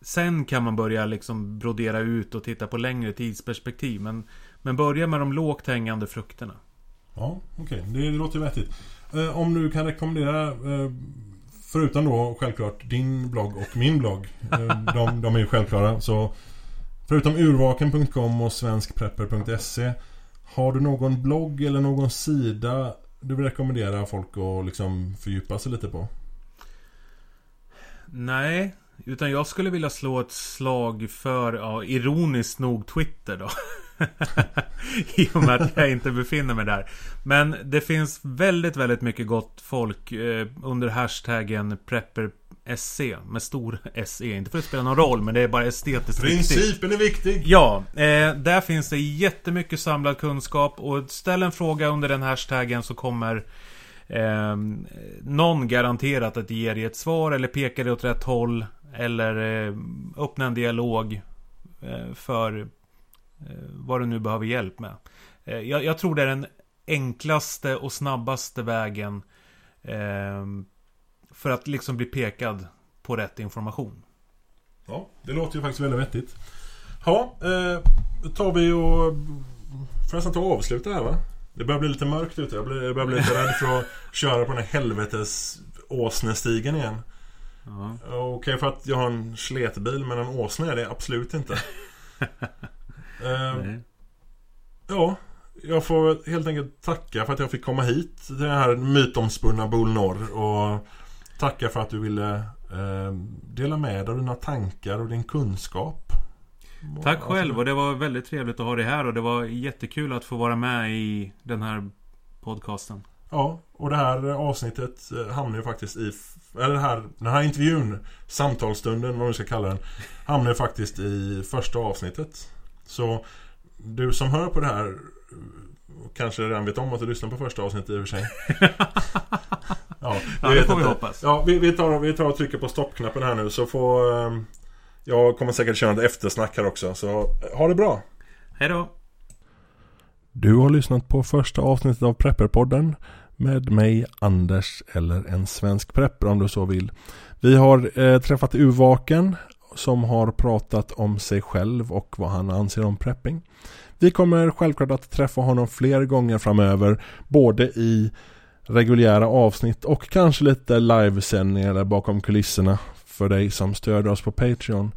Sen kan man börja liksom brodera ut och titta på längre tidsperspektiv. Men, men börja med de lågt hängande frukterna. Ja, okej. Okay. Det, det låter vettigt. Eh, om du kan rekommendera eh, Förutom då självklart din blogg och min blogg. Eh, de, de är ju självklara. Så Förutom urvaken.com och svenskprepper.se Har du någon blogg eller någon sida du vill rekommendera folk att liksom fördjupa sig lite på? Nej, utan jag skulle vilja slå ett slag för, ja, ironiskt nog Twitter då. I och med att jag inte befinner mig där. Men det finns väldigt, väldigt mycket gott folk eh, under hashtaggen prepper.se med stor SE. Inte för att spela någon roll, men det är bara estetiskt Principen viktigt. är viktig. Ja, eh, där finns det jättemycket samlad kunskap. Och ställ en fråga under den hashtaggen så kommer eh, någon garanterat att ge dig ett svar eller peka dig åt rätt håll. Eller eh, öppna en dialog eh, för vad du nu behöver hjälp med. Eh, jag, jag, tror det är den enklaste och snabbaste vägen eh, för att liksom bli pekad på rätt information. Ja, det låter ju faktiskt väldigt vettigt. Ja, eh, tar vi och får nästan ta och avsluta här va? Det börjar bli lite mörkt ute. Jag, blir, jag börjar bli lite rädd för att köra på den här helvetes åsnestigen igen. Ja. Okej okay, för att jag har en sletbil men en åsna är det absolut inte. Eh, ja, jag får helt enkelt tacka för att jag fick komma hit till den här mytomspunna Bol Norr och tacka för att du ville eh, dela med dig av dina tankar och din kunskap. Tack själv och det var väldigt trevligt att ha dig här och det var jättekul att få vara med i den här podcasten. Ja, och det här avsnittet eh, hamnar ju faktiskt i eller den här, den här intervjun Samtalsstunden, vad man ska kalla den Hamnar ju faktiskt i första avsnittet så du som hör på det här Kanske redan vet om att du lyssnar på första avsnittet i och för sig. Ja, ja det får vi hoppas. Ja, vi, vi, tar, vi tar och trycker på stoppknappen här nu så får um, Jag kommer säkert köra ett eftersnack här också. Så ha det bra. Hej då. Du har lyssnat på första avsnittet av Prepperpodden med mig, Anders eller en svensk prepper om du så vill. Vi har eh, träffat Uvaken som har pratat om sig själv och vad han anser om prepping. Vi kommer självklart att träffa honom fler gånger framöver, både i reguljära avsnitt och kanske lite livesändningar bakom kulisserna för dig som stöder oss på Patreon.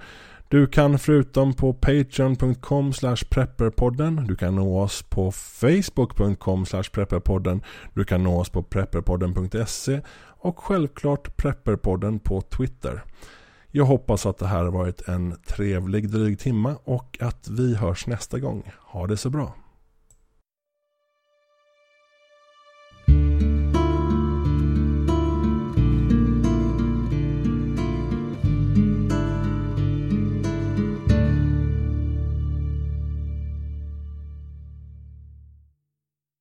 Du kan förutom på patreon.com prepperpodden Du kan nå oss på facebook.com prepperpodden Du kan nå oss på prepperpodden.se Och självklart prepperpodden på Twitter. Jag hoppas att det här har varit en trevlig dryg timma och att vi hörs nästa gång. Ha det så bra.